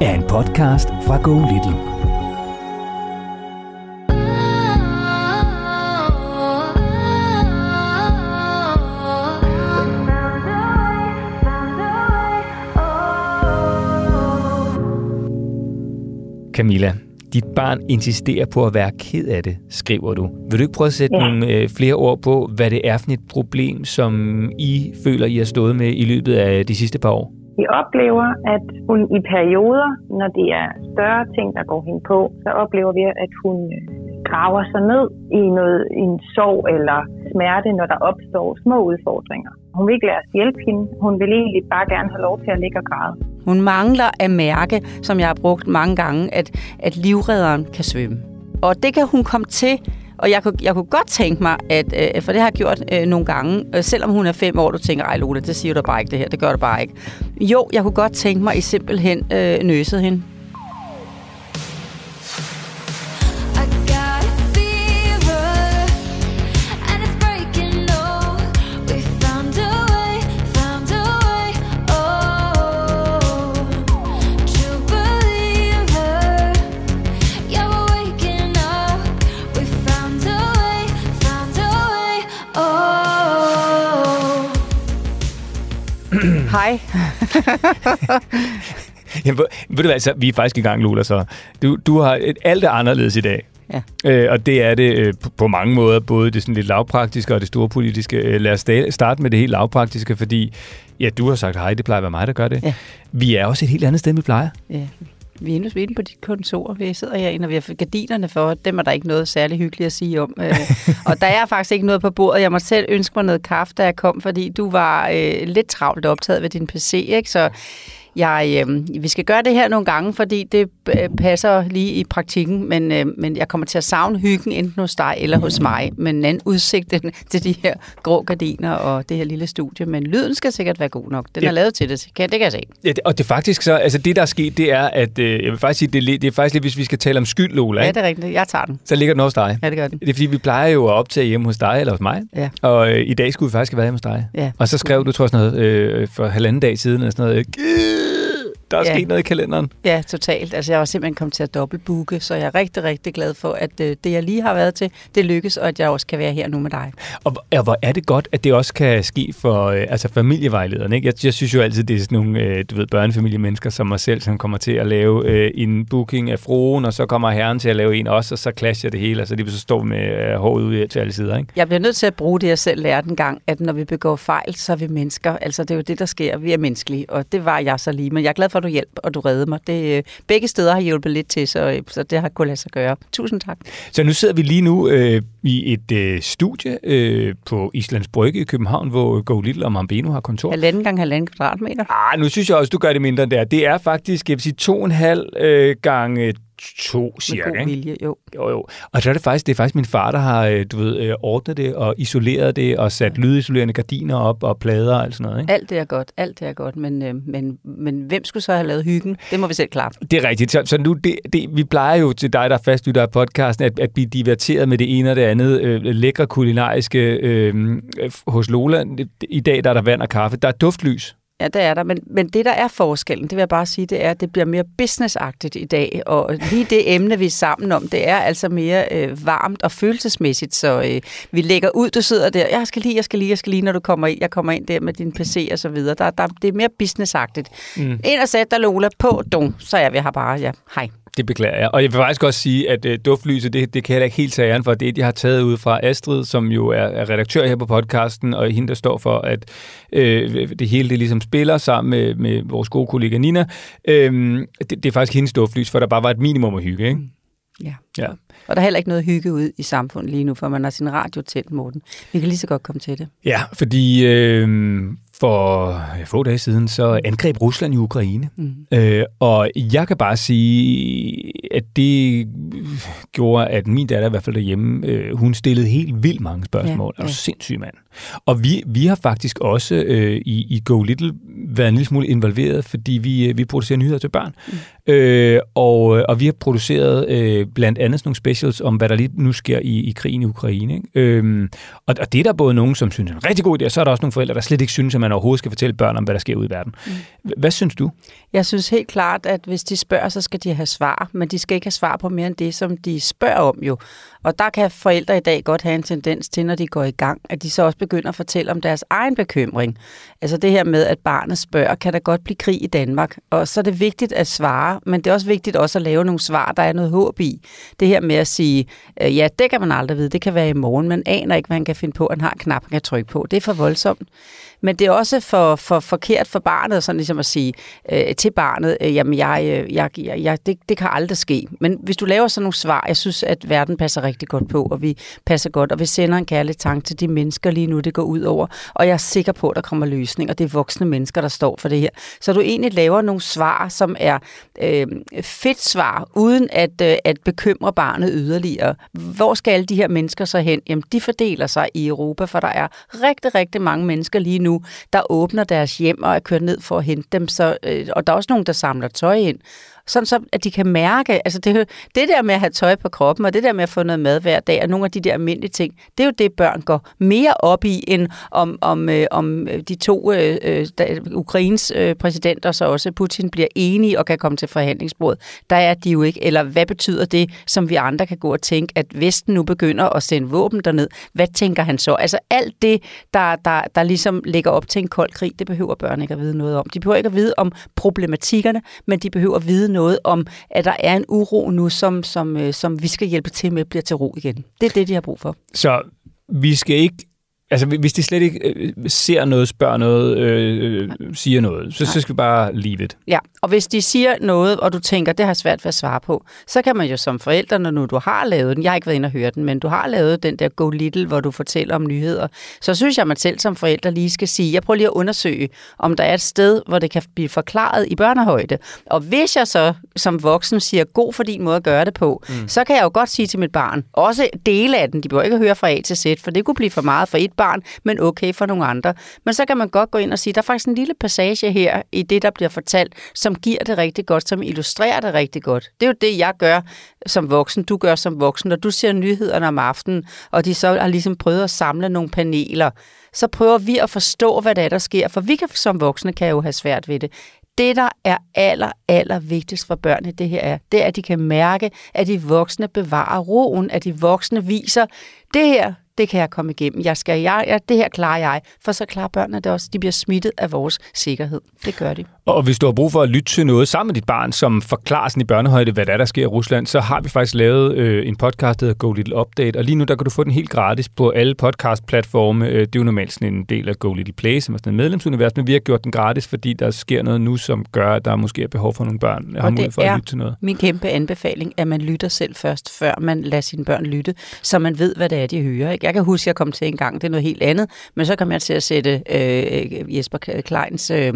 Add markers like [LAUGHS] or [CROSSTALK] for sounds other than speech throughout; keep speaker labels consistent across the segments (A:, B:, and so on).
A: er en podcast fra Go Little.
B: Camilla, dit barn insisterer på at være ked af det, skriver du. Vil du ikke prøve at sætte ja. nogle øh, flere ord på, hvad det er for et problem, som I føler, I har stået med i løbet af de sidste par år?
C: Vi oplever, at hun i perioder, når det er større ting, der går hende på, så oplever vi, at hun øh, graver sig ned i, noget, i en sorg eller smerte, når der opstår små udfordringer. Hun vil ikke lade os hjælpe hende. Hun vil egentlig bare gerne have lov til at ligge og græde.
D: Hun mangler at mærke, som jeg har brugt mange gange, at, at livredderen kan svømme. Og det kan hun komme til og jeg kunne, jeg kunne godt tænke mig, at, øh, for det har jeg gjort øh, nogle gange, øh, selvom hun er fem år, du tænker, ej Lola, det siger du bare ikke det her, det gør du bare ikke. Jo, jeg kunne godt tænke mig, at I simpelthen øh, nøsede hende. Hej. [LAUGHS]
B: Jamen, ved du hvad, så, vi er faktisk i gang, Lula, så du, du har et, alt er anderledes i dag.
D: Ja.
B: Øh, og det er det øh, på, på mange måder, både det sådan lidt lavpraktiske og det store politiske. Øh, lad os starte med det helt lavpraktiske, fordi ja, du har sagt hej, det plejer at være mig, der gør det.
D: Ja.
B: Vi er også et helt andet sted, vi plejer.
D: Ja. Vi er inde på dit kontor. Vi sidder herinde, og vi har gardinerne for. Dem er der ikke noget særligt hyggeligt at sige om. Øh, [LAUGHS] og der er faktisk ikke noget på bordet. Jeg må selv ønske mig noget kaffe, da jeg kom, fordi du var øh, lidt travlt optaget ved din PC. Ikke? Så jeg, øh, vi skal gøre det her nogle gange, fordi det øh, passer lige i praktikken, men, øh, men jeg kommer til at savne hyggen enten hos dig eller hos mig, men en anden udsigt [LAUGHS] til de her grå gardiner og det her lille studie, men lyden skal sikkert være god nok. Den ja. er lavet til det, kan, det kan jeg se.
B: Ja, det, og det faktisk så, altså det der er sket, det er, at øh, jeg vil faktisk sige, det, det er faktisk lidt, hvis vi skal tale om skyld, Lola.
D: Ja, det er rigtigt. Jeg tager den.
B: Så ligger den hos dig.
D: Ja, det gør den.
B: Det er fordi, vi plejer jo at optage hjemme hos dig eller hos mig,
D: ja.
B: og øh, i dag skulle vi faktisk have været hjemme hos dig.
D: Ja.
B: Og så skrev du, tror jeg, sådan noget, øh, for halvanden dag siden, eller sådan noget, der er ja. sket noget i kalenderen.
D: Ja, totalt. Altså, jeg var simpelthen kommet til at dobbeltbooke, så jeg er rigtig, rigtig glad for, at øh, det, jeg lige har været til, det lykkes, og at jeg også kan være her nu med dig.
B: Og, og hvor er det godt, at det også kan ske for øh, altså familievejlederne. Ikke? Jeg, jeg synes jo altid, det er sådan nogle øh, du ved, børnefamiliemennesker som mig selv, som kommer til at lave øh, en booking af fruen, og så kommer herren til at lave en også, og så clasher det hele, og så lige så står med øh, håret ud til alle sider. Ikke?
D: Jeg bliver nødt til at bruge det, jeg selv lærte en gang, at når vi begår fejl, så er vi mennesker. Altså, det er jo det, der sker. Vi er menneskelige, og det var jeg så lige. Men jeg er glad for, du hjælper, og du redder mig. Det, øh, begge steder har hjulpet lidt til, så, øh, så det har kunnet lade sig gøre. Tusind tak.
B: Så nu sidder vi lige nu øh, i et øh, studie øh, på Islands Brygge i København, hvor Go Little og Mambeno har kontor.
D: Halvanden gange halvanden kvadratmeter.
B: Ah, nu synes jeg også, du gør det mindre end der. Det er faktisk, jeg vil sige, to og en halv øh, gange to, cirka.
D: Med god vilje, jo.
B: Jo, jo. Og så er det faktisk, det er faktisk min far, der har øh, du ved, øh, ordnet det og isoleret det og sat lydisolerende gardiner op og plader og alt sådan noget. Ikke?
D: Alt det er godt, alt det er godt, men, øh, men, men hvem skulle så have lavet hyggen? Det må vi selv klare.
B: Det er rigtigt. Så, så nu, det, det, vi plejer jo til dig, der er fastlytter af podcasten, at, at blive diverteret med det ene og det andet øh, lækre kulinariske øh, hos Lola. I dag der er der vand og kaffe. Der er duftlys.
D: Ja, det er der. Men, men det, der er forskellen, det vil jeg bare sige, det er, at det bliver mere businessagtigt i dag. Og lige det emne, vi er sammen om, det er altså mere øh, varmt og følelsesmæssigt. Så øh, vi lægger ud, du sidder der, jeg skal lige, jeg skal lige, jeg skal lige, når du kommer ind. Jeg kommer ind der med din PC og så videre. Der, der, det er mere businessagtigt. Mm. Ind og sæt dig, Lola, på, dun, så er vi her bare, ja, hej.
B: Det beklager jeg. Og jeg vil faktisk også sige, at uh, duftlyset, det, det kan jeg ikke helt tage æren for. Det jeg har taget ud fra Astrid, som jo er, er redaktør her på podcasten, og hende, der står for, at uh, det hele det ligesom spiller sammen med, med vores gode kollega Nina. Uh, det, det er faktisk hendes duftlys, for der bare var et minimum af hygge, ikke?
D: Ja. ja. Og der er heller ikke noget hygge ud i samfundet lige nu, for man har sin radio tændt, Morten. Vi kan lige så godt komme til det.
B: Ja, fordi øh, for få dage siden, så angreb Rusland i Ukraine. Mm. Øh, og jeg kan bare sige, at det gjorde, at min datter, i hvert fald derhjemme, øh, hun stillede helt vildt mange spørgsmål. Ja, ja. Og sindssyg mand. Og vi, vi har faktisk også øh, i, i Go Little været en lille smule involveret, fordi vi, øh, vi producerer nyheder til børn. Mm. Øh, og, og vi har produceret øh, blandt andet sådan nogle specials om, hvad der lige nu sker i, i krigen i Ukraine. Ikke? Øh, og, og det er der både nogen, som synes er en rigtig god idé, og så er der også nogle forældre, der slet ikke synes, at man overhovedet skal fortælle børn om, hvad der sker ude i verden. Mm. Hvad synes du?
D: Jeg synes helt klart, at hvis de spørger, så skal de have svar, men de skal ikke have svar på mere end det, som de spørger om jo. Og der kan forældre i dag godt have en tendens til, når de går i gang, at de så også begynder at fortælle om deres egen bekymring. Altså det her med, at barnet spørger, kan der godt blive krig i Danmark? Og så er det vigtigt at svare, men det er også vigtigt også at lave nogle svar, der er noget håb i. Det her med at sige, øh, ja, det kan man aldrig vide, det kan være i morgen, man aner ikke, hvad han kan finde på, han har en knap, han kan trykke på. Det er for voldsomt. Men det er også for, for forkert for barnet, sådan ligesom at sige øh, til barnet, øh, jamen jeg, øh, jeg, jeg, jeg, det, det kan aldrig ske. Men hvis du laver sådan nogle svar, jeg synes, at verden passer rigtig godt på, og vi passer godt, og vi sender en kærlig tanke til de mennesker lige nu, det går ud over. Og jeg er sikker på, at der kommer løsning, og det er voksne mennesker, der står for det her. Så du egentlig laver nogle svar, som er øh, fedt svar, uden at, øh, at bekymre barnet yderligere. Hvor skal alle de her mennesker så hen? Jamen, de fordeler sig i Europa, for der er rigtig, rigtig mange mennesker lige nu, der åbner deres hjem og er kørt ned for at hente dem. Så, øh, og der er også nogen, der samler tøj ind sådan så, at de kan mærke, altså det, det der med at have tøj på kroppen, og det der med at få noget mad hver dag, og nogle af de der almindelige ting, det er jo det, børn går mere op i, end om, om, øh, om øh, de to øh, øh, da, Ukraines øh, præsidenter, så også Putin, bliver enige og kan komme til forhandlingsbordet. Der er de jo ikke. Eller hvad betyder det, som vi andre kan gå og tænke, at Vesten nu begynder at sende våben derned? Hvad tænker han så? Altså alt det, der, der, der ligesom ligger op til en kold krig, det behøver børn ikke at vide noget om. De behøver ikke at vide om problematikkerne, men de behøver at vide noget om, at der er en uro nu, som, som, øh, som vi skal hjælpe til med bliver til ro igen. Det er det, de har brug for.
B: Så vi skal ikke Altså, hvis de slet ikke øh, ser noget, spørger noget, øh, øh, siger noget, så, så skal vi bare leave it.
D: Ja, og hvis de siger noget, og du tænker, det har svært ved at svare på, så kan man jo som forældre, når nu du har lavet den, jeg har ikke været inde og høre den, men du har lavet den der Go Little, hvor du fortæller om nyheder, så synes jeg, at man selv som forældre lige skal sige, jeg prøver lige at undersøge, om der er et sted, hvor det kan blive forklaret i børnehøjde. Og hvis jeg så som voksen siger, god for din måde at gøre det på, mm. så kan jeg jo godt sige til mit barn, også dele af den, de behøver ikke at høre fra A til Z, for det kunne blive for meget for et barn, men okay for nogle andre. Men så kan man godt gå ind og sige, der er faktisk en lille passage her i det, der bliver fortalt, som giver det rigtig godt, som illustrerer det rigtig godt. Det er jo det, jeg gør som voksen, du gør som voksen, når du ser nyhederne om aftenen, og de så har ligesom prøvet at samle nogle paneler, så prøver vi at forstå, hvad der er, der sker, for vi kan som voksne kan jo have svært ved det det, der er aller, aller vigtigst for børn i det her er, det er, at de kan mærke, at de voksne bevarer roen, at de voksne viser, det her, det kan jeg komme igennem. Jeg skal, jeg, jeg, det her klarer jeg, for så klarer børnene det også. De bliver smittet af vores sikkerhed. Det gør de.
B: Og hvis du har brug for at lytte til noget sammen med dit barn, som forklarer sådan i børnehøjde, hvad der, er, der sker i Rusland, så har vi faktisk lavet øh, en podcast, der hedder Go Little Update, og lige nu der kan du få den helt gratis på alle podcast-platforme. Øh, det er jo normalt sådan en del af Go Little Play, som er sådan en medlemsunivers, men vi har gjort den gratis, fordi der sker noget nu, som gør, at der måske er behov for nogle børn, der har mulighed for at lytte til noget.
D: min kæmpe anbefaling, at man lytter selv først, før man lader sine børn lytte, så man ved, hvad det er, de hører. Ikke? Jeg kan huske, at jeg kom til en gang, det er noget helt andet, men så kom jeg til at sætte øh, Jesper Kleins øh,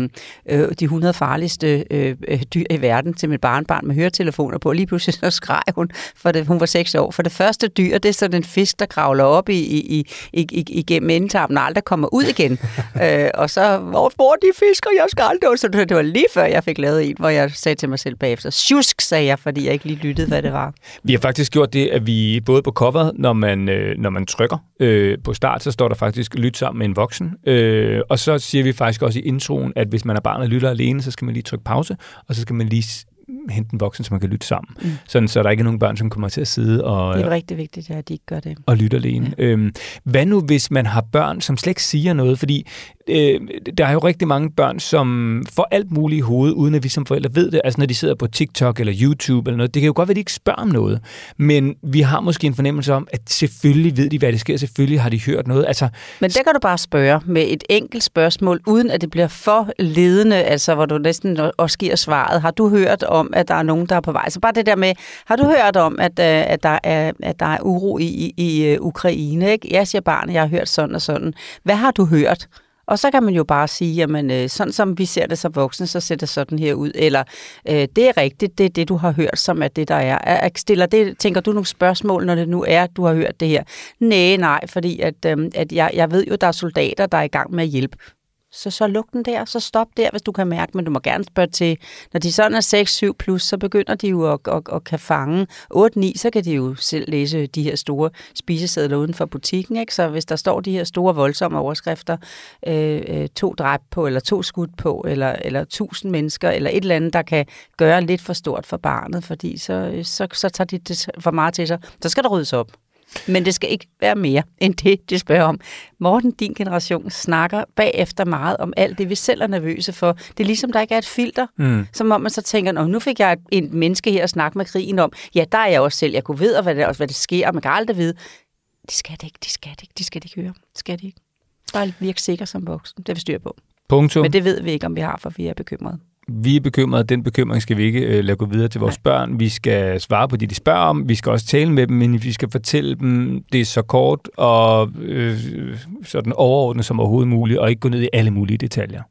D: øh, De 100 farligste øh, øh, dyr i verden til mit barnbarn med høretelefoner på, og lige pludselig så skreg hun, for det, hun var seks år. For det første dyr, det er sådan en fisk, der kravler op i, i, i, i, igennem endetarmen og aldrig kommer ud igen. [LAUGHS] øh, og så, hvor bor de fisker, jeg skal aldrig. Så det, det var lige før, jeg fik lavet en, hvor jeg sagde til mig selv bagefter, sjusk, sagde jeg, fordi jeg ikke lige lyttede, hvad det var.
B: Vi har faktisk gjort det, at vi både på coveret, når man, øh, når man trykker, øh, på start, så står der faktisk lyt sammen med en voksen. Øh, og så siger vi faktisk også i introen, at hvis man er barn og lytter alene, så skal man lige trykke pause, og så skal man lige hente en voksen, så man kan lytte sammen. Mm. Sådan, så der ikke er nogen børn, som kommer til at sidde og...
D: Det er rigtig vigtigt, at de ikke gør det.
B: Og lytte alene. Ja. Øhm, hvad nu, hvis man har børn, som slet ikke siger noget? Fordi øh, der er jo rigtig mange børn, som får alt muligt i hovedet, uden at vi som forældre ved det. Altså når de sidder på TikTok eller YouTube eller noget. Det kan jo godt være, at de ikke spørger om noget. Men vi har måske en fornemmelse om, at selvfølgelig ved de, hvad det sker. Selvfølgelig har de hørt noget. Altså,
D: Men det kan du bare spørge med et enkelt spørgsmål, uden at det bliver for ledende, altså hvor du næsten også giver svaret. Har du hørt om, at der er nogen, der er på vej? Så bare det der med, har du hørt om, at, øh, at, der, er, at der er uro i, i, i øh, Ukraine? Ikke? Jeg siger barn, jeg har hørt sådan og sådan. Hvad har du hørt? Og så kan man jo bare sige, jamen øh, sådan som vi ser det som voksne, så ser det sådan her ud. Eller øh, det er rigtigt, det er det, du har hørt, som er det, der er. er stiller det, tænker du nogle spørgsmål, når det nu er, at du har hørt det her? Nej, nej, fordi at, øh, at jeg, jeg ved jo, der er soldater, der er i gang med at hjælpe så, så luk den der, så stop der, hvis du kan mærke, men du må gerne spørge til, når de sådan er 6-7 plus, så begynder de jo at, at, at kan fange 8-9, så kan de jo selv læse de her store spisesedler uden for butikken, ikke? så hvis der står de her store voldsomme overskrifter, øh, øh to dræb på, eller to skud på, eller, eller tusind mennesker, eller et eller andet, der kan gøre lidt for stort for barnet, fordi så, øh, så, så tager de det for meget til sig, så skal der ryddes op. Men det skal ikke være mere end det, de spørger om. Morten, din generation, snakker bagefter meget om alt det, vi selv er nervøse for. Det er ligesom, der ikke er et filter. Mm. Som om man så tænker, nu fik jeg en menneske her at snakke med krigen om. Ja, der er jeg også selv. Jeg kunne vide, hvad det, hvad det sker, og man kan aldrig vide. Det skal det ikke, det skal det ikke, det skal det ikke høre. Det skal det ikke. Bare virke sikker som voksen. Det er vi styr på.
B: Punktum.
D: Men det ved vi ikke, om vi har, for vi er bekymrede
B: vi er bekymrede, den bekymring skal vi ikke øh, lade gå videre til vores Nej. børn. Vi skal svare på det, de spørger om. Vi skal også tale med dem, men vi skal fortælle dem det så kort og øh, sådan overordnet som overhovedet muligt, og ikke gå ned i alle mulige detaljer.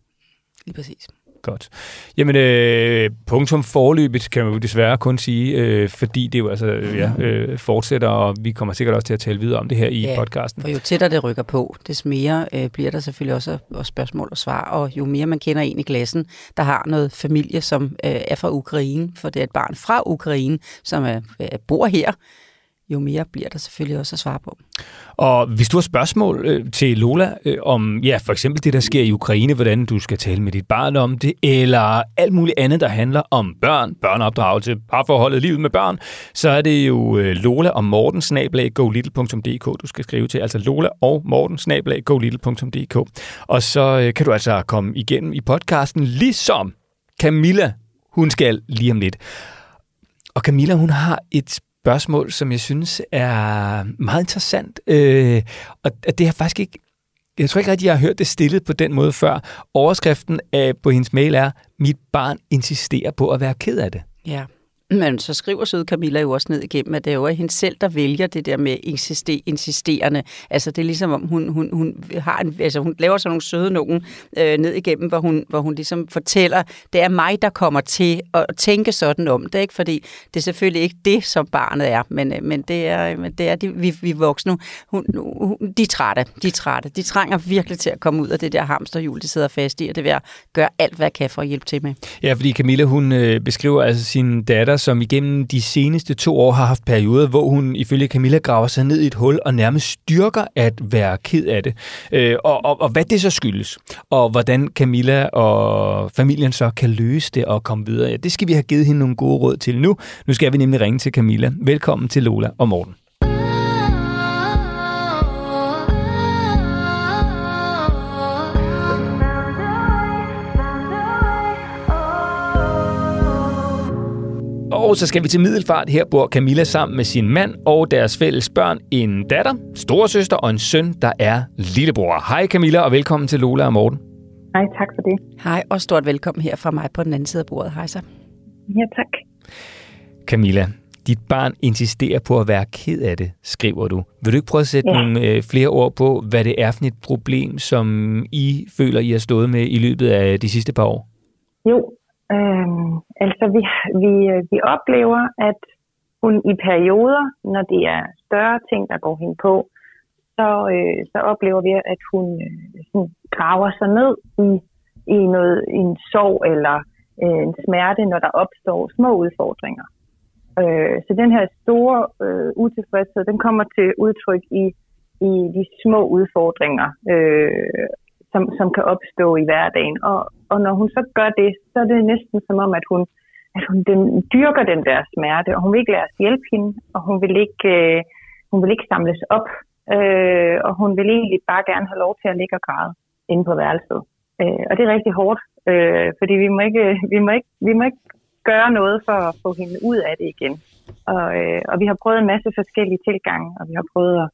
D: Lige præcis.
B: Godt. Jamen, øh, punktum forløbet kan man jo desværre kun sige, øh, fordi det jo altså ja, øh, fortsætter, og vi kommer sikkert også til at tale videre om det her i ja, podcasten.
D: for jo tættere det rykker på, des mere øh, bliver der selvfølgelig også, også spørgsmål og svar, og jo mere man kender en i klassen, der har noget familie, som øh, er fra Ukraine, for det er et barn fra Ukraine, som er, øh, bor her, jo mere bliver der selvfølgelig også at svare på.
B: Og hvis du har spørgsmål øh, til Lola øh, om, ja, for eksempel det, der sker i Ukraine, hvordan du skal tale med dit barn om det, eller alt muligt andet, der handler om børn, børneopdragelse, parforholdet, livet med børn, så er det jo øh, Lola og Morten, snablag, golittle.dk, du skal skrive til. Altså Lola og Morten, snablag, golittle.dk. Og så øh, kan du altså komme igennem i podcasten, ligesom Camilla, hun skal lige om lidt. Og Camilla, hun har et spørgsmål, som jeg synes er meget interessant. Øh, og det har faktisk ikke jeg tror ikke rigtig, jeg har hørt det stillet på den måde før. Overskriften af, på hendes mail er, mit barn insisterer på at være ked af det.
D: Ja. Men så skriver søde Camilla jo også ned igennem, at det er jo hende selv, der vælger det der med insister, insisterende. Altså det er ligesom om, hun, hun, hun, har en, altså, hun laver sådan nogle søde nogen øh, ned igennem, hvor hun, hvor hun ligesom fortæller, det er mig, der kommer til at tænke sådan om det. Ikke? Fordi det er selvfølgelig ikke det, som barnet er, men, øh, men det er, øh, men det er de, vi, vi voksne. Hun, hun, de er trætte, de er trætte. De trænger virkelig til at komme ud af det der hamsterhjul, de sidder fast i, og det vil jeg gøre alt, hvad jeg kan for at hjælpe til med.
B: Ja, fordi Camilla, hun øh, beskriver altså sin datter som igennem de seneste to år har haft perioder, hvor hun ifølge Camilla graver sig ned i et hul og nærmest styrker at være ked af det. Øh, og, og, og hvad det så skyldes, og hvordan Camilla og familien så kan løse det og komme videre. Ja, det skal vi have givet hende nogle gode råd til nu. Nu skal vi nemlig ringe til Camilla. Velkommen til Lola og Morten. Og så skal vi til Middelfart. Her bor Camilla sammen med sin mand og deres fælles børn. En datter, storesøster og en søn, der er lillebror. Hej Camilla, og velkommen til Lola og Morten.
C: Hej, tak for det.
D: Hej, og stort velkommen her fra mig på den anden side af bordet. Hej så.
C: Ja, tak.
B: Camilla, dit barn insisterer på at være ked af det, skriver du. Vil du ikke prøve at sætte ja. nogle øh, flere ord på, hvad det er for et problem, som I føler, I har stået med i løbet af de sidste par år?
C: Jo, Øhm, altså, vi, vi, vi oplever, at hun i perioder, når det er større ting, der går hende på, så, øh, så oplever vi, at hun øh, sådan, graver sig ned i, i, noget, i en sorg eller øh, en smerte, når der opstår små udfordringer. Øh, så den her store øh, utilfredshed, den kommer til udtryk i, i de små udfordringer. Øh, som, som kan opstå i hverdagen. Og, og når hun så gør det, så er det næsten som om, at hun, at hun den, dyrker den der smerte, og hun vil ikke lade os hjælpe hende, og hun vil ikke, øh, hun vil ikke samles op, øh, og hun vil egentlig bare gerne have lov til at ligge og græde. inde på værelset. Øh, og det er rigtig hårdt, øh, fordi vi må, ikke, vi, må ikke, vi må ikke gøre noget for at få hende ud af det igen. Og, øh, og vi har prøvet en masse forskellige tilgange, og vi har prøvet at,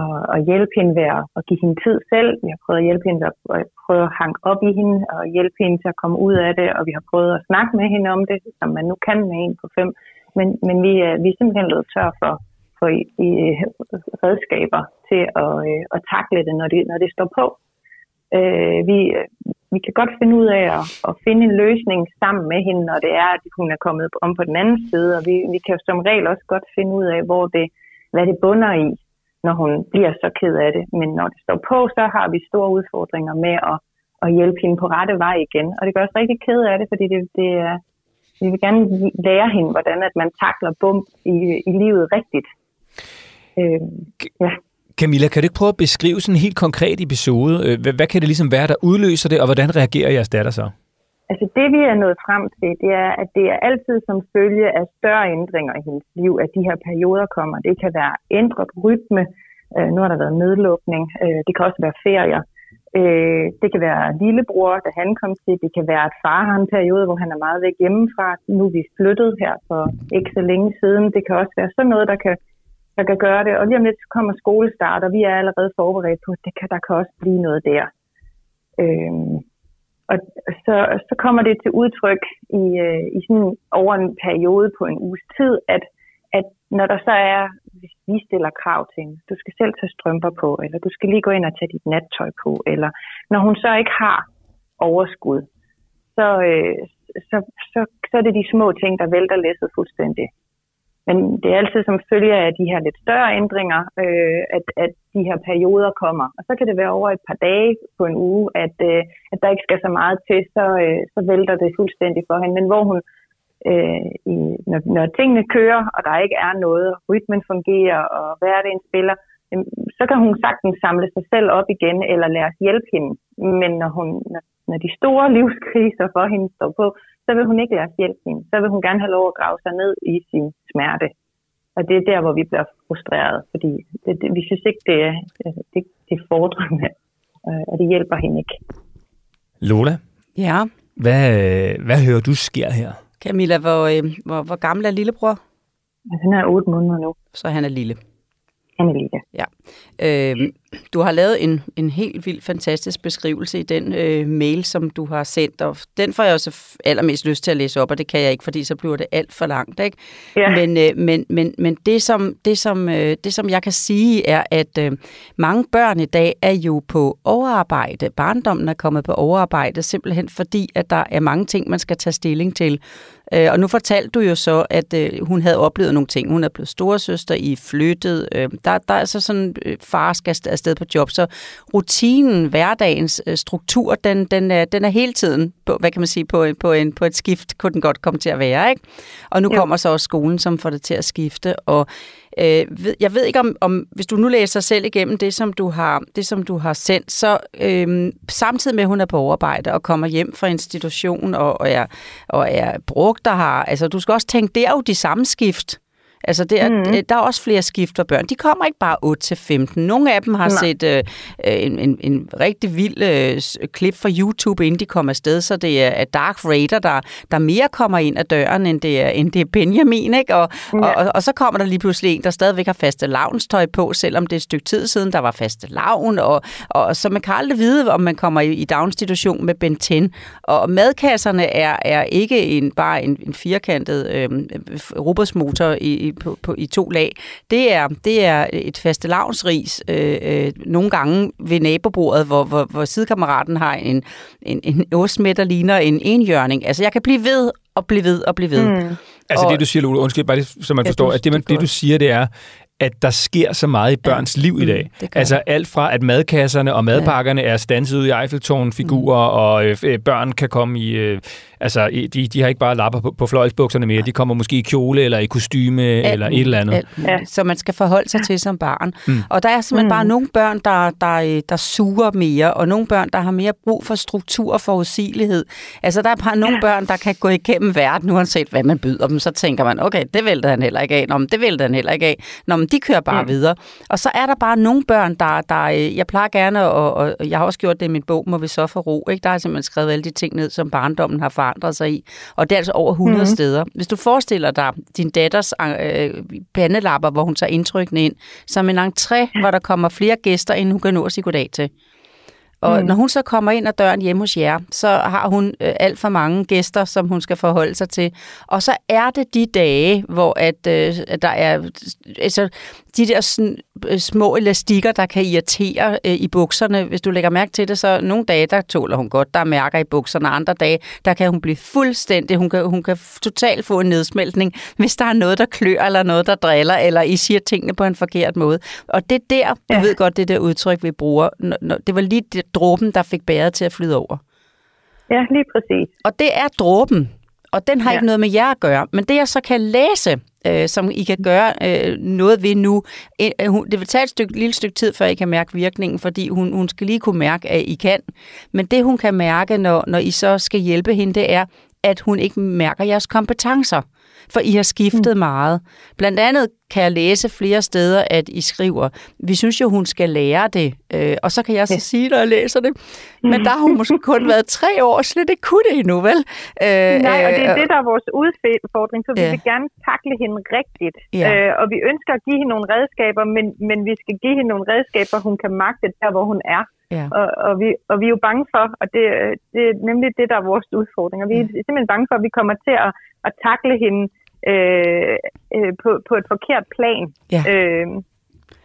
C: at, at hjælpe hende ved at, at give hende tid selv. Vi har prøvet at hjælpe hende ved at, at prøve at hanke op i hende og hjælpe hende til at komme ud af det. Og vi har prøvet at snakke med hende om det, som man nu kan med en på fem. Men, men vi, øh, vi er simpelthen løbet tør for, for i, i øh, redskaber til at, øh, at takle det, når det, når det står på. Øh, vi, vi kan godt finde ud af at, at finde en løsning sammen med hende, når det er, at hun er kommet om på den anden side. Og vi, vi kan som regel også godt finde ud af, hvor det, hvad det bunder i, når hun bliver så ked af det. Men når det står på, så har vi store udfordringer med at, at hjælpe hende på rette vej igen. Og det gør os rigtig ked af det, fordi det, det er, vi vil gerne lære hende, hvordan at man takler bum i, i livet rigtigt.
B: Øh, ja. Camilla, kan du ikke prøve at beskrive sådan en helt konkret episode? Øh, hvad, hvad kan det ligesom være, der udløser det, og hvordan reagerer jeres datter så?
C: Altså det, vi er nået frem til, det er, at det er altid som følge af større ændringer i hendes liv, at de her perioder kommer. Det kan være ændret rytme, øh, nu har der været nedlukning, øh, det kan også være ferier. Øh, det kan være lillebror, da han kom til. Det kan være, at far har en periode, hvor han er meget væk hjemmefra. Nu er vi flyttet her for ikke så længe siden. Det kan også være sådan noget, der kan der kan gøre det. Og lige om lidt kommer skolestart, og vi er allerede forberedt på, at det kan, der kan også blive noget der. Øh, og så, så kommer det til udtryk i, øh, i sådan over en periode på en uges tid, at, at når der så er, hvis vi stiller krav til hende, du skal selv tage strømper på, eller du skal lige gå ind og tage dit nattøj på, eller når hun så ikke har overskud, så, øh, så, så, så er det de små ting, der vælter læsset fuldstændig. Men det er altid som følge af de her lidt større ændringer, øh, at, at de her perioder kommer. Og så kan det være over et par dage på en uge, at, øh, at der ikke skal så meget til, så, øh, så vælter det fuldstændig for hende. Men hvor hun, øh, i, når, når tingene kører, og der ikke er noget, rytmen fungerer, og hverdagen spiller, øh, så kan hun sagtens samle sig selv op igen, eller lade os hjælpe hende. Men når, hun, når, når de store [LAUGHS] livskriser for hende står på, så vil hun ikke lade os hjælpe hende. Så vil hun gerne have lov at grave sig ned i sin smerte. Og det er der, hvor vi bliver frustreret, fordi det, det, vi synes ikke, det er, det, det er fordrende, øh, og det hjælper hende ikke.
B: Lola?
D: Ja?
B: Hvad, hvad hører du sker her?
D: Camilla, hvor, øh, hvor, hvor gammel er lillebror?
C: Han er 8 måneder nu.
D: Så han er lille.
C: Annelise.
D: Ja. Øh, du har lavet en, en helt vild, fantastisk beskrivelse i den øh, mail, som du har sendt, og den får jeg også allermest lyst til at læse op, og det kan jeg ikke, fordi så bliver det alt for langt. Ikke? Ja. Men, øh, men, men, men det, som, det, som, øh, det, som jeg kan sige, er, at øh, mange børn i dag er jo på overarbejde. Barndommen er kommet på overarbejde, simpelthen fordi, at der er mange ting, man skal tage stilling til. Øh, og nu fortalte du jo så, at øh, hun havde oplevet nogle ting. Hun er blevet storesøster, I flyttet. Øh, der, der er så sådan, øh, far skal afsted på job. Så rutinen, hverdagens øh, struktur, den, den, er, den er hele tiden, på, hvad kan man sige, på, på, en, på et skift, kunne den godt komme til at være. ikke? Og nu jo. kommer så også skolen, som får det til at skifte. Og øh, jeg ved ikke, om, om hvis du nu læser selv igennem det, som du har, det, som du har sendt, så øh, samtidig med, at hun er på overarbejde og kommer hjem fra institution og, og, er, og er brugt, der har, altså du skal også tænke, det er jo de samme skift, Altså, det er, mm. der er også flere skift for børn. De kommer ikke bare 8 til 15. Nogle af dem har Nej. set øh, en, en, en rigtig vild øh, klip fra YouTube, inden de kommer afsted, så det er Dark Raider, der, der mere kommer ind ad døren, end det er, end det er Benjamin. Ikke? Og, ja. og, og, og så kommer der lige pludselig en, der stadigvæk har faste lavnstøj på, selvom det er et stykke tid siden, der var faste lavn. Og, og så man kan aldrig vide, om man kommer i, i daginstitution med Ben 10. Og madkasserne er, er ikke en, bare en, en firkantet øh, robotsmotor i, i på, på, i to lag, det er, det er et faste lavnsris, øh, øh, nogle gange ved nabobordet, hvor, hvor, hvor sidekammeraten har en, en, en ost med, der ligner en enhjørning. Altså, jeg kan blive ved og blive ved og blive ved. Mm.
B: Altså og, det, du siger, Lule, undskyld, bare det, så man forstår, at det, man, det, du siger, det er, at der sker så meget i børns ja. liv i dag. Mm, altså alt fra, at madkasserne og madpakkerne ja. er stanset ud i Eiffeltårn-figurer, mm. og øh, børn kan komme i... Øh, Altså, de, de har ikke bare lapper på, på fløjlsbukserne mere. De kommer måske i kjole eller i kostyme alt, eller et eller andet. Alt,
D: ja. Så man skal forholde sig til som barn. Mm. Og der er simpelthen mm. bare nogle børn, der, der, der suger mere, og nogle børn, der har mere brug for struktur og forudsigelighed. Altså, der er bare nogle børn, der kan gå igennem verden, uanset hvad man byder dem. Så tænker man, okay, det vælter han heller ikke af. Nå, men det vælter han heller ikke af. Nå, men de kører bare mm. videre. Og så er der bare nogle børn, der, der jeg plejer gerne, og, og jeg har også gjort det i min bog, Må vi så få ro. Ikke? Der har jeg simpelthen skrevet alle de ting ned, som barndommen har forandret sig i. Og det er altså over 100 mm. steder. Hvis du forestiller dig din datters øh, pandelapper, hvor hun tager indtrykkene ind, som en entré, hvor der kommer flere gæster, end hun kan nå at sige goddag til. Og mm. når hun så kommer ind ad døren hjemme hos jer, så har hun øh, alt for mange gæster, som hun skal forholde sig til. Og så er det de dage, hvor at, øh, der er altså, de der sådan, øh, små elastikker, der kan irritere øh, i bukserne. Hvis du lægger mærke til det, så nogle dage, der tåler hun godt. Der er mærker i bukserne. Andre dage, der kan hun blive fuldstændig... Hun kan, hun kan totalt få en nedsmeltning, hvis der er noget, der klør, eller noget, der driller, eller I siger tingene på en forkert måde. Og det der, ja. du ved godt, det der udtryk, vi bruger, det var lige det, dråben, der fik bæret til at flyde over.
C: Ja, lige præcis.
D: Og det er dråben, og den har ja. ikke noget med jer at gøre. Men det, jeg så kan læse, øh, som I kan gøre øh, noget ved nu, øh, det vil tage et stykke, lille stykke tid, før I kan mærke virkningen, fordi hun, hun skal lige kunne mærke, at I kan. Men det, hun kan mærke, når, når I så skal hjælpe hende, det er, at hun ikke mærker jeres kompetencer for I har skiftet mm. meget. Blandt andet kan jeg læse flere steder, at I skriver, vi synes jo, hun skal lære det, øh, og så kan jeg så ja. sige, når jeg læser det, men der har hun måske kun været tre år, og slet ikke kunne det endnu, vel?
C: Øh, Nej, og det er øh, det, der er vores udfordring, så vi ja. vil gerne takle hende rigtigt, ja. øh, og vi ønsker at give hende nogle redskaber, men, men vi skal give hende nogle redskaber, hun kan magte der, hvor hun er. Ja. Og, og, vi, og vi er jo bange for, og det, det er nemlig det, der er vores udfordring, og vi er simpelthen bange for, at vi kommer til at, at takle hende øh, øh, på, på et forkert plan. Ja. Øh,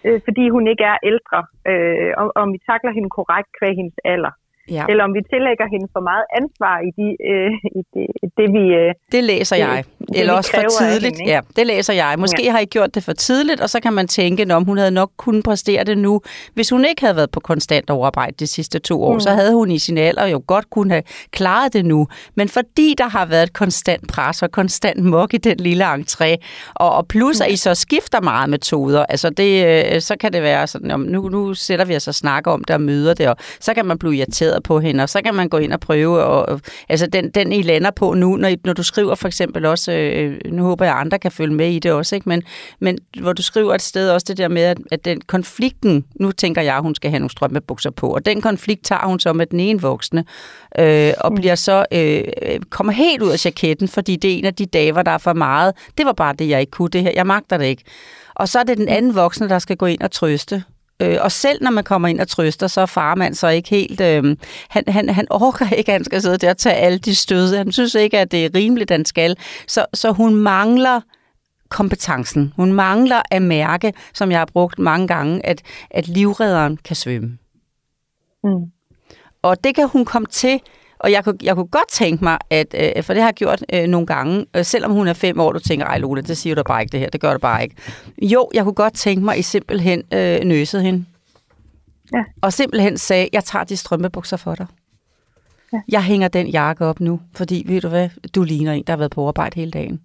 C: øh, fordi hun ikke er ældre, øh, og, og om vi takler hende korrekt kvæg hendes alder. Ja. Eller om vi tillægger hende for meget ansvar i, de, øh, i det, det, vi... Øh,
D: det læser jeg. Det, Eller også for tidligt. Hende, ja, det læser jeg. Måske ja. har I gjort det for tidligt, og så kan man tænke, om hun havde nok kunnet præstere det nu. Hvis hun ikke havde været på konstant overarbejde de sidste to år, mm. så havde hun i sin alder jo godt kunne have klaret det nu. Men fordi der har været et konstant pres og konstant mok i den lille entré, og, og plus at I så skifter meget metoder, altså det, øh, så kan det være sådan, om nu, nu sætter vi os og snakker om det og møder det, og så kan man blive irriteret baseret på hende, og så kan man gå ind og prøve, og, altså den, den I lander på nu, når, når du skriver for eksempel også, øh, nu håber jeg, at andre kan følge med i det også, ikke? Men, men hvor du skriver et sted også det der med, at, at den konflikten, nu tænker jeg, at hun skal have nogle strømmebukser på, og den konflikt tager hun så med den ene voksne, øh, og mm. bliver så, øh, kommer helt ud af jaketten, fordi det er en af de dage, hvor der er for meget. Det var bare det, jeg ikke kunne, det her. Jeg magter det ikke. Og så er det den anden voksne, der skal gå ind og trøste. Øh, og selv når man kommer ind og trøster, så er farmand så ikke helt... Øh, han, han, han orker ikke, at han skal sidde der og tage alle de stød. Han synes ikke, at det er rimeligt, han skal. Så, så hun mangler kompetencen. Hun mangler at mærke, som jeg har brugt mange gange, at, at livredderen kan svømme. Mm. Og det kan hun komme til og jeg kunne, jeg kunne godt tænke mig, at, øh, for det har jeg gjort øh, nogle gange, øh, selvom hun er fem år, du tænker, ej Lola, det siger du bare ikke det her, det gør du bare ikke. Jo, jeg kunne godt tænke mig, at I simpelthen øh, nøsede hende. Ja. Og simpelthen sagde, jeg tager de strømpebukser for dig. Ja. Jeg hænger den jakke op nu, fordi, ved du hvad, du ligner en, der har været på arbejde hele dagen.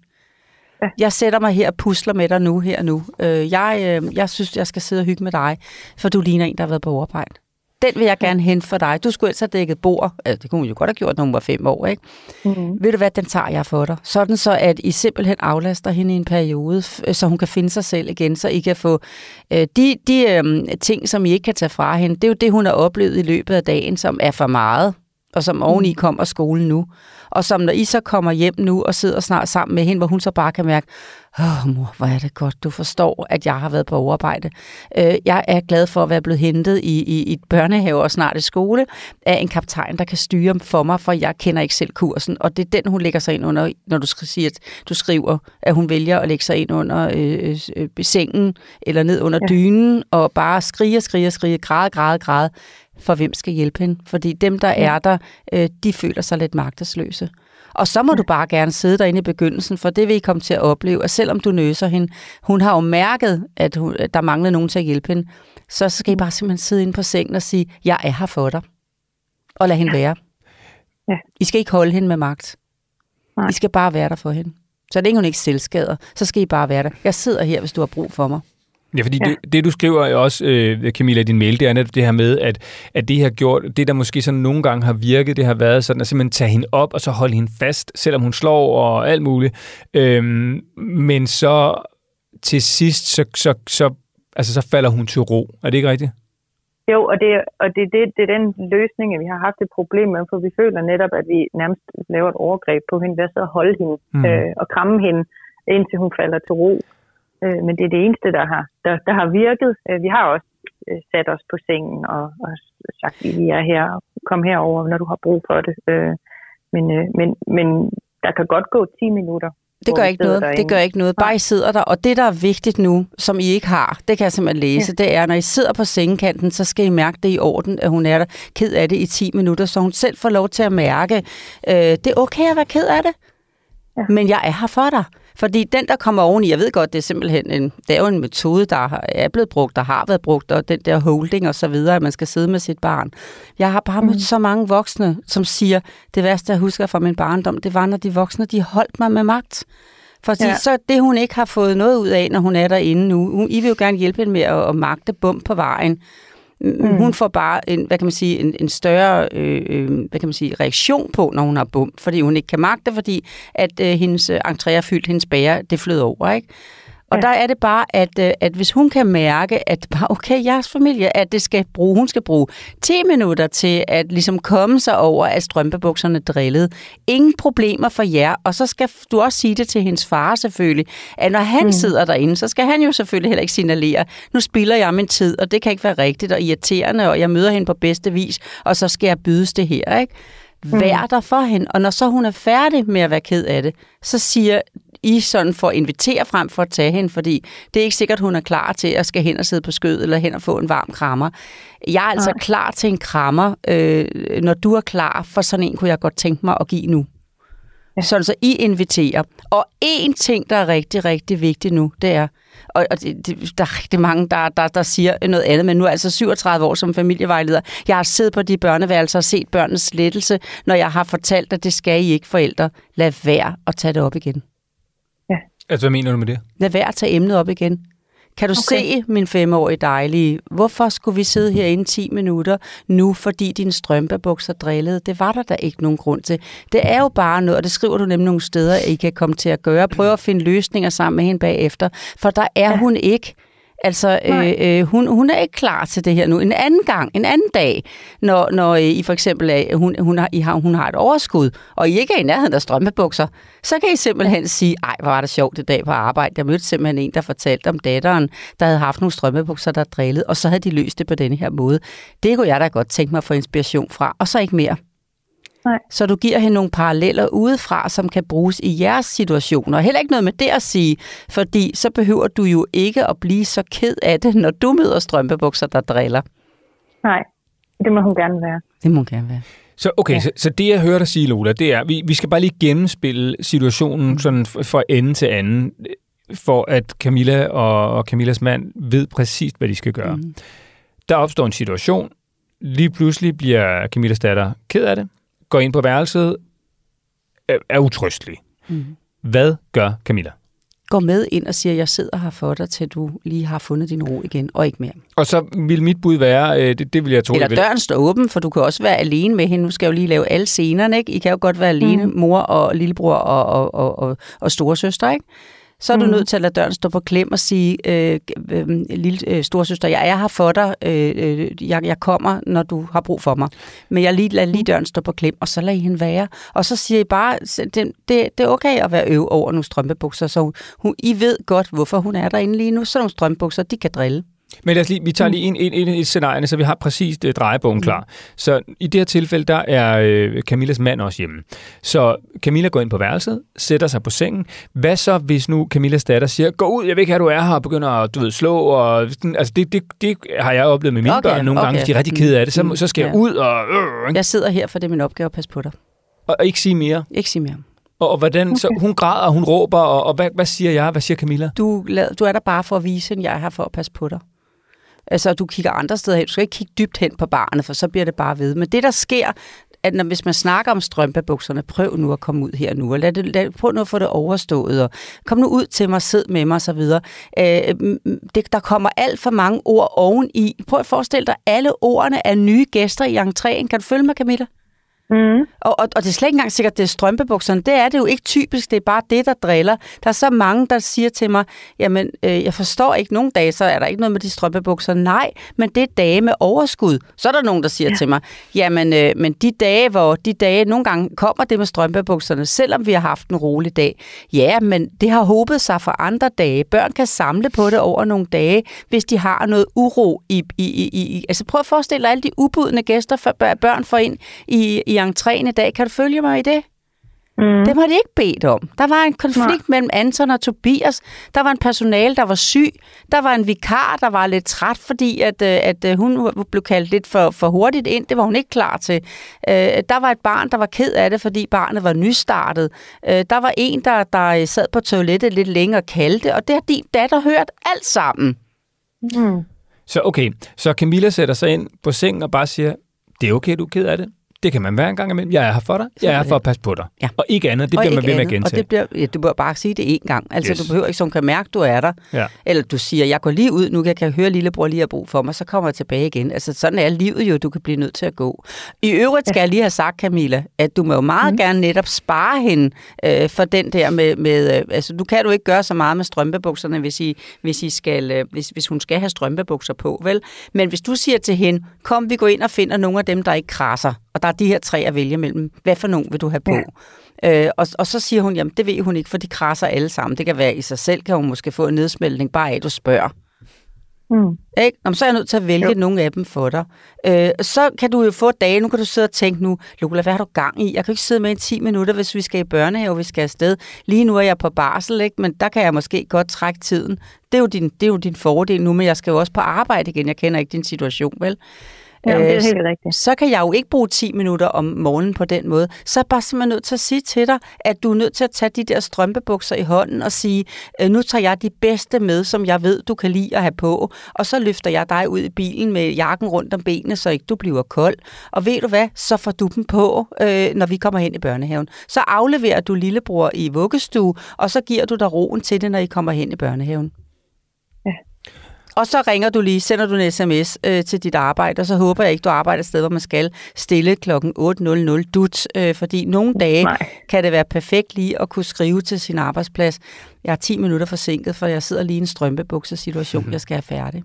D: Ja. Jeg sætter mig her og pusler med dig nu, her nu. Øh, jeg, øh, jeg synes, jeg skal sidde og hygge med dig, for du ligner en, der har været på arbejde den vil jeg gerne hente for dig. Du skulle ellers have dækket bord. Altså, det kunne hun jo godt have gjort, når hun var fem år, ikke? Mm. Ved du hvad, den tager jeg for dig. Sådan så, at I simpelthen aflaster hende i en periode, så hun kan finde sig selv igen, så I kan få øh, de, de øh, ting, som I ikke kan tage fra hende. Det er jo det, hun har oplevet i løbet af dagen, som er for meget, og som oveni mm. kommer skolen nu. Og som når I så kommer hjem nu og sidder snart sammen med hende, hvor hun så bare kan mærke, åh mor, hvor er det godt, du forstår, at jeg har været på overarbejde. Øh, jeg er glad for at være blevet hentet i, i, i et børnehave og snart i skole af en kaptajn, der kan styre for mig, for jeg kender ikke selv kursen. Og det er den, hun lægger sig ind under, når du siger, at du skriver, at hun vælger at lægge sig ind under øh, øh, sengen eller ned under ja. dynen og bare skrige, skrige, skrige, græde, græde, græde for hvem skal hjælpe hende. Fordi dem, der er der, øh, de føler sig lidt magtesløse. Og så må du bare gerne sidde derinde i begyndelsen, for det vil I komme til at opleve, at selvom du nøser hende, hun har jo mærket, at, hun, at der mangler nogen til at hjælpe hende, så skal I bare simpelthen sidde inde på sengen og sige, jeg er her for dig. Og lad hende være. Ja. I skal ikke holde hende med magt. Nej. I skal bare være der for hende. Så længe hun ikke selvskader, så skal I bare være der. Jeg sidder her, hvis du har brug for mig.
B: Ja, fordi ja. Det, det, du skriver også, øh, Camilla, i din mail, det er netop det her med, at, at det har gjort, det der måske sådan nogle gange har virket, det har været sådan at simpelthen tage hende op, og så holde hende fast, selvom hun slår og alt muligt. Øhm, men så til sidst, så, så, så, altså, så falder hun til ro. Er det ikke rigtigt?
C: Jo, og det, og det, det, det er den løsning, vi har haft et problem med, for vi føler netop, at vi nærmest laver et overgreb på hende ved at holde hende mm. øh, og kramme hende, indtil hun falder til ro. Øh, men det er det eneste, der har, der, der har virket. Øh, vi har også øh, sat os på sengen og, og sagt, at vi er her, kom herover, når du har brug for det. Øh, men, øh, men, men der kan godt gå 10 minutter,
D: det gør ikke noget. Derinde. Det gør ikke noget. Bare I sidder der. Og det, der er vigtigt nu, som I ikke har, det kan jeg simpelthen læse, ja. det er, når I sidder på sengekanten, så skal I mærke det i orden, at hun er der ked af det i 10 minutter, så hun selv får lov til at mærke, øh, det er okay at være ked af det, ja. men jeg er her for dig. Fordi den, der kommer oveni, jeg ved godt, det er simpelthen en, det er jo en metode, der er blevet brugt, der har været brugt, og den der holding og så videre, at man skal sidde med sit barn. Jeg har bare mødt mm. så mange voksne, som siger, det værste, jeg husker fra min barndom, det var, når de voksne, de holdt mig med magt. For ja. så det, hun ikke har fået noget ud af, når hun er derinde nu, hun, I vil jo gerne hjælpe hende med at, at magte bum på vejen. Mm. Hun får bare en, hvad kan man sige, en, en større øh, øh, hvad kan man sige, reaktion på, når hun har bum, fordi hun ikke kan magte, fordi at øh, hendes øh, entré er fyldt, hendes bære, det flød over, ikke? Og ja. der er det bare, at, øh, at hvis hun kan mærke, at bare, okay, jeres familie, at det skal bruge, hun skal bruge 10 minutter til at ligesom komme sig over, at strømpebukserne drillede. Ingen problemer for jer. Og så skal du også sige det til hendes far selvfølgelig, at når han mm. sidder derinde, så skal han jo selvfølgelig heller ikke signalere, nu spilder jeg min tid, og det kan ikke være rigtigt og irriterende, og jeg møder hende på bedste vis, og så skal jeg bydes det her, ikke? Vær mm. der for hende, og når så hun er færdig med at være ked af det, så siger i sådan for at invitere frem for at tage hende, fordi det er ikke sikkert, hun er klar til at skal hen og sidde på skød eller hen og få en varm krammer. Jeg er altså Nej. klar til en krammer. Øh, når du er klar for sådan en, kunne jeg godt tænke mig at give nu. Ja. Sådan så I inviterer. Og en ting, der er rigtig, rigtig vigtig nu, det er, og, og det, det, der er rigtig mange, der, der, der siger noget andet, men nu er jeg altså 37 år som familievejleder. Jeg har siddet på de børneværelser og set børnenes lettelse, når jeg har fortalt, at det skal I ikke forældre. Lad være at tage det op igen.
B: Altså, hvad mener du med det?
D: Lad være at tage emnet op igen. Kan du okay. se, min femårige dejlige, hvorfor skulle vi sidde herinde 10 minutter nu, fordi din strømpebukser drillede? Det var der da ikke nogen grund til. Det er jo bare noget, og det skriver du nemlig nogle steder, at I kan komme til at gøre. Prøv at finde løsninger sammen med hende bagefter, for der er ja. hun ikke. Altså, øh, øh, hun, hun er ikke klar til det her nu. En anden gang, en anden dag, når, når øh, I for eksempel er, hun, hun, har, I har, hun har et overskud, og I ikke er i nærheden af strømpebukser, så kan I simpelthen sige, ej, hvor var det sjovt det dag på arbejde. Jeg mødte simpelthen en, der fortalte om datteren, der havde haft nogle strømpebukser, der drillede, og så havde de løst det på denne her måde. Det kunne jeg da godt tænke mig at få inspiration fra, og så ikke mere. Nej. Så du giver hende nogle paralleller udefra, som kan bruges i jeres situation. Og heller ikke noget med det at sige, fordi så behøver du jo ikke at blive så ked af det, når du møder strømpebukser, der driller.
C: Nej, det må hun gerne være.
D: Det må hun gerne være.
B: Så okay, ja. så, så det jeg hører dig sige, Lola, det er, vi, vi skal bare lige gennemspille situationen mm. sådan fra ende til anden, for at Camilla og, og Camillas mand ved præcis, hvad de skal gøre. Mm. Der opstår en situation, lige pludselig bliver Camillas datter ked af det, går ind på værelset, er, er utrystelig. Mm. Hvad gør Camilla?
D: Går med ind og siger, jeg sidder her for dig, til du lige har fundet din ro igen, og ikke mere.
B: Og så vil mit bud være, øh, det, det vil jeg tro...
D: Eller døren står åben, for du kan også være alene med hende. Nu skal jo lige lave alle scenerne, ikke? I kan jo godt være alene, mm. mor og lillebror og, og, og, og, og storesøster, ikke? Så er du mm. nødt til at lade døren stå på klem og sige, øh, øh, lille øh, storsøster, jeg er her for dig, øh, øh, jeg, jeg kommer, når du har brug for mig. Men jeg lige, lader lige døren stå på klem, og så lader I hende være. Og så siger I bare, det, det, det er okay at være øv over nogle strømpebukser, så hun, I ved godt, hvorfor hun er derinde lige nu. Så nogle strømpebukser, de kan drille.
B: Men lad os lige, vi tager mm. lige en, en, en, et scenarie, så vi har præcis det, drejebogen mm. klar. Så i det her tilfælde, der er øh, Camillas mand også hjemme. Så Camilla går ind på værelset, sætter sig på sengen. Hvad så, hvis nu Camillas datter siger, gå ud, jeg vil ikke have, du er her, og begynder at du ved, slå. Og, altså det, det, det har jeg oplevet med mine okay, børn nogle okay. gange, de er rigtig kede af det. Så, mm. så skal ja. jeg ud og... Øh,
D: jeg sidder her, for det er min opgave at passe på dig.
B: Og, og ikke sige mere?
D: Ikke sige mere.
B: Og, og hvordan, okay. så hun græder, hun råber, og, og hvad, hvad siger jeg? Hvad siger Camilla?
D: Du, du er der bare for at vise, at jeg er her for at passe på dig. Altså, du kigger andre steder hen. Du skal ikke kigge dybt hen på barnet, for så bliver det bare ved. Men det, der sker, at når, hvis man snakker om strømpebukserne, prøv nu at komme ud her nu, og lad det, lad, prøv nu at få det overstået, og kom nu ud til mig, sid med mig osv. Øh, det, der kommer alt for mange ord oveni. Prøv at forestille dig, alle ordene er nye gæster i entréen. Kan du følge mig, Camilla? Mm. Og, og, og det er slet ikke engang sikkert, det er strømpebukserne. Det er det jo ikke typisk. Det er bare det, der driller. Der er så mange, der siger til mig, jamen, øh, jeg forstår ikke nogen dage, så er der ikke noget med de strømpebukser. Nej, men det er dage med overskud. Så er der nogen, der siger ja. til mig, jamen, øh, men de dage, hvor de dage, nogle gange kommer det med strømpebukserne, selvom vi har haft en rolig dag. Ja, men det har håbet sig for andre dage. Børn kan samle på det over nogle dage, hvis de har noget uro i... i, i, i altså prøv at forestille dig alle de ubudne gæster, for, børn får ind i, i entréen i dag. Kan du følge mig i det? Mm. Dem har de ikke bedt om. Der var en konflikt Nej. mellem Anton og Tobias. Der var en personale, der var syg. Der var en vikar, der var lidt træt, fordi at, øh, at øh, hun blev kaldt lidt for, for hurtigt ind. Det var hun ikke klar til. Øh, der var et barn, der var ked af det, fordi barnet var nystartet. Der var en, der, der sad på toilettet lidt længere og kaldte, og det har din datter hørt alt sammen.
B: Mm. Så okay, så Camilla sætter sig ind på sengen og bare siger, det er okay, du er ked af det det kan man være en gang imellem. Jeg er her for dig. Jeg er her for at passe på dig. Ja. Og ikke andet. Det og bliver man ved med at gentage.
D: Og det bliver, ja, du bør bare sige det én gang. Altså, yes. du behøver ikke, så hun kan mærke, du er der. Ja. Eller du siger, jeg går lige ud, nu kan jeg høre, lillebror lige har brug for mig, så kommer jeg tilbage igen. Altså, sådan er livet jo, du kan blive nødt til at gå. I øvrigt skal ja. jeg lige have sagt, Camilla, at du må jo meget mm. gerne netop spare hende øh, for den der med, med øh, altså, du kan du ikke gøre så meget med strømpebukserne, hvis, I, hvis, I skal, øh, hvis, hvis hun skal have strømpebukser på, vel? Men hvis du siger til hende, kom, vi går ind og finder nogle af dem, der ikke krasser, og der er de her tre at vælge mellem. Hvad for nogen vil du have på? Ja. Øh, og, og så siger hun, jamen det ved hun ikke, for de krasser alle sammen. Det kan være i sig selv, kan hun måske få en nedsmeltning, bare af, at du spørger. Mm. Ikke? Nå, så er jeg nødt til at vælge jo. nogle af dem for dig. Øh, så kan du jo få dage, nu kan du sidde og tænke nu, Lola, hvad har du gang i? Jeg kan ikke sidde med i 10 minutter, hvis vi skal i børnehave, vi skal afsted. Lige nu er jeg på barsel, ikke? men der kan jeg måske godt trække tiden. Det er, jo din, det er jo din fordel nu, men jeg skal jo også på arbejde igen. Jeg kender ikke din situation, vel?
C: Ja, det er øh, helt rigtigt.
D: Så kan jeg jo ikke bruge 10 minutter om morgenen på den måde. Så er jeg bare simpelthen nødt til at sige til dig, at du er nødt til at tage de der strømpebukser i hånden og sige, øh, nu tager jeg de bedste med, som jeg ved, du kan lide at have på, og så løfter jeg dig ud i bilen med jakken rundt om benene, så ikke du bliver kold. Og ved du hvad, så får du dem på, øh, når vi kommer hen i børnehaven. Så afleverer du lillebror i vuggestue, og så giver du dig roen til det, når I kommer hen i børnehaven. Og så ringer du lige, sender du en sms øh, til dit arbejde, og så håber jeg ikke, du arbejder et sted, hvor man skal stille klokken 8.00 dut, øh, fordi nogle dage Nej. kan det være perfekt lige at kunne skrive til sin arbejdsplads. Jeg er 10 minutter forsinket, for jeg sidder lige i en strømpebuksesituation, mm-hmm. jeg skal have færdig.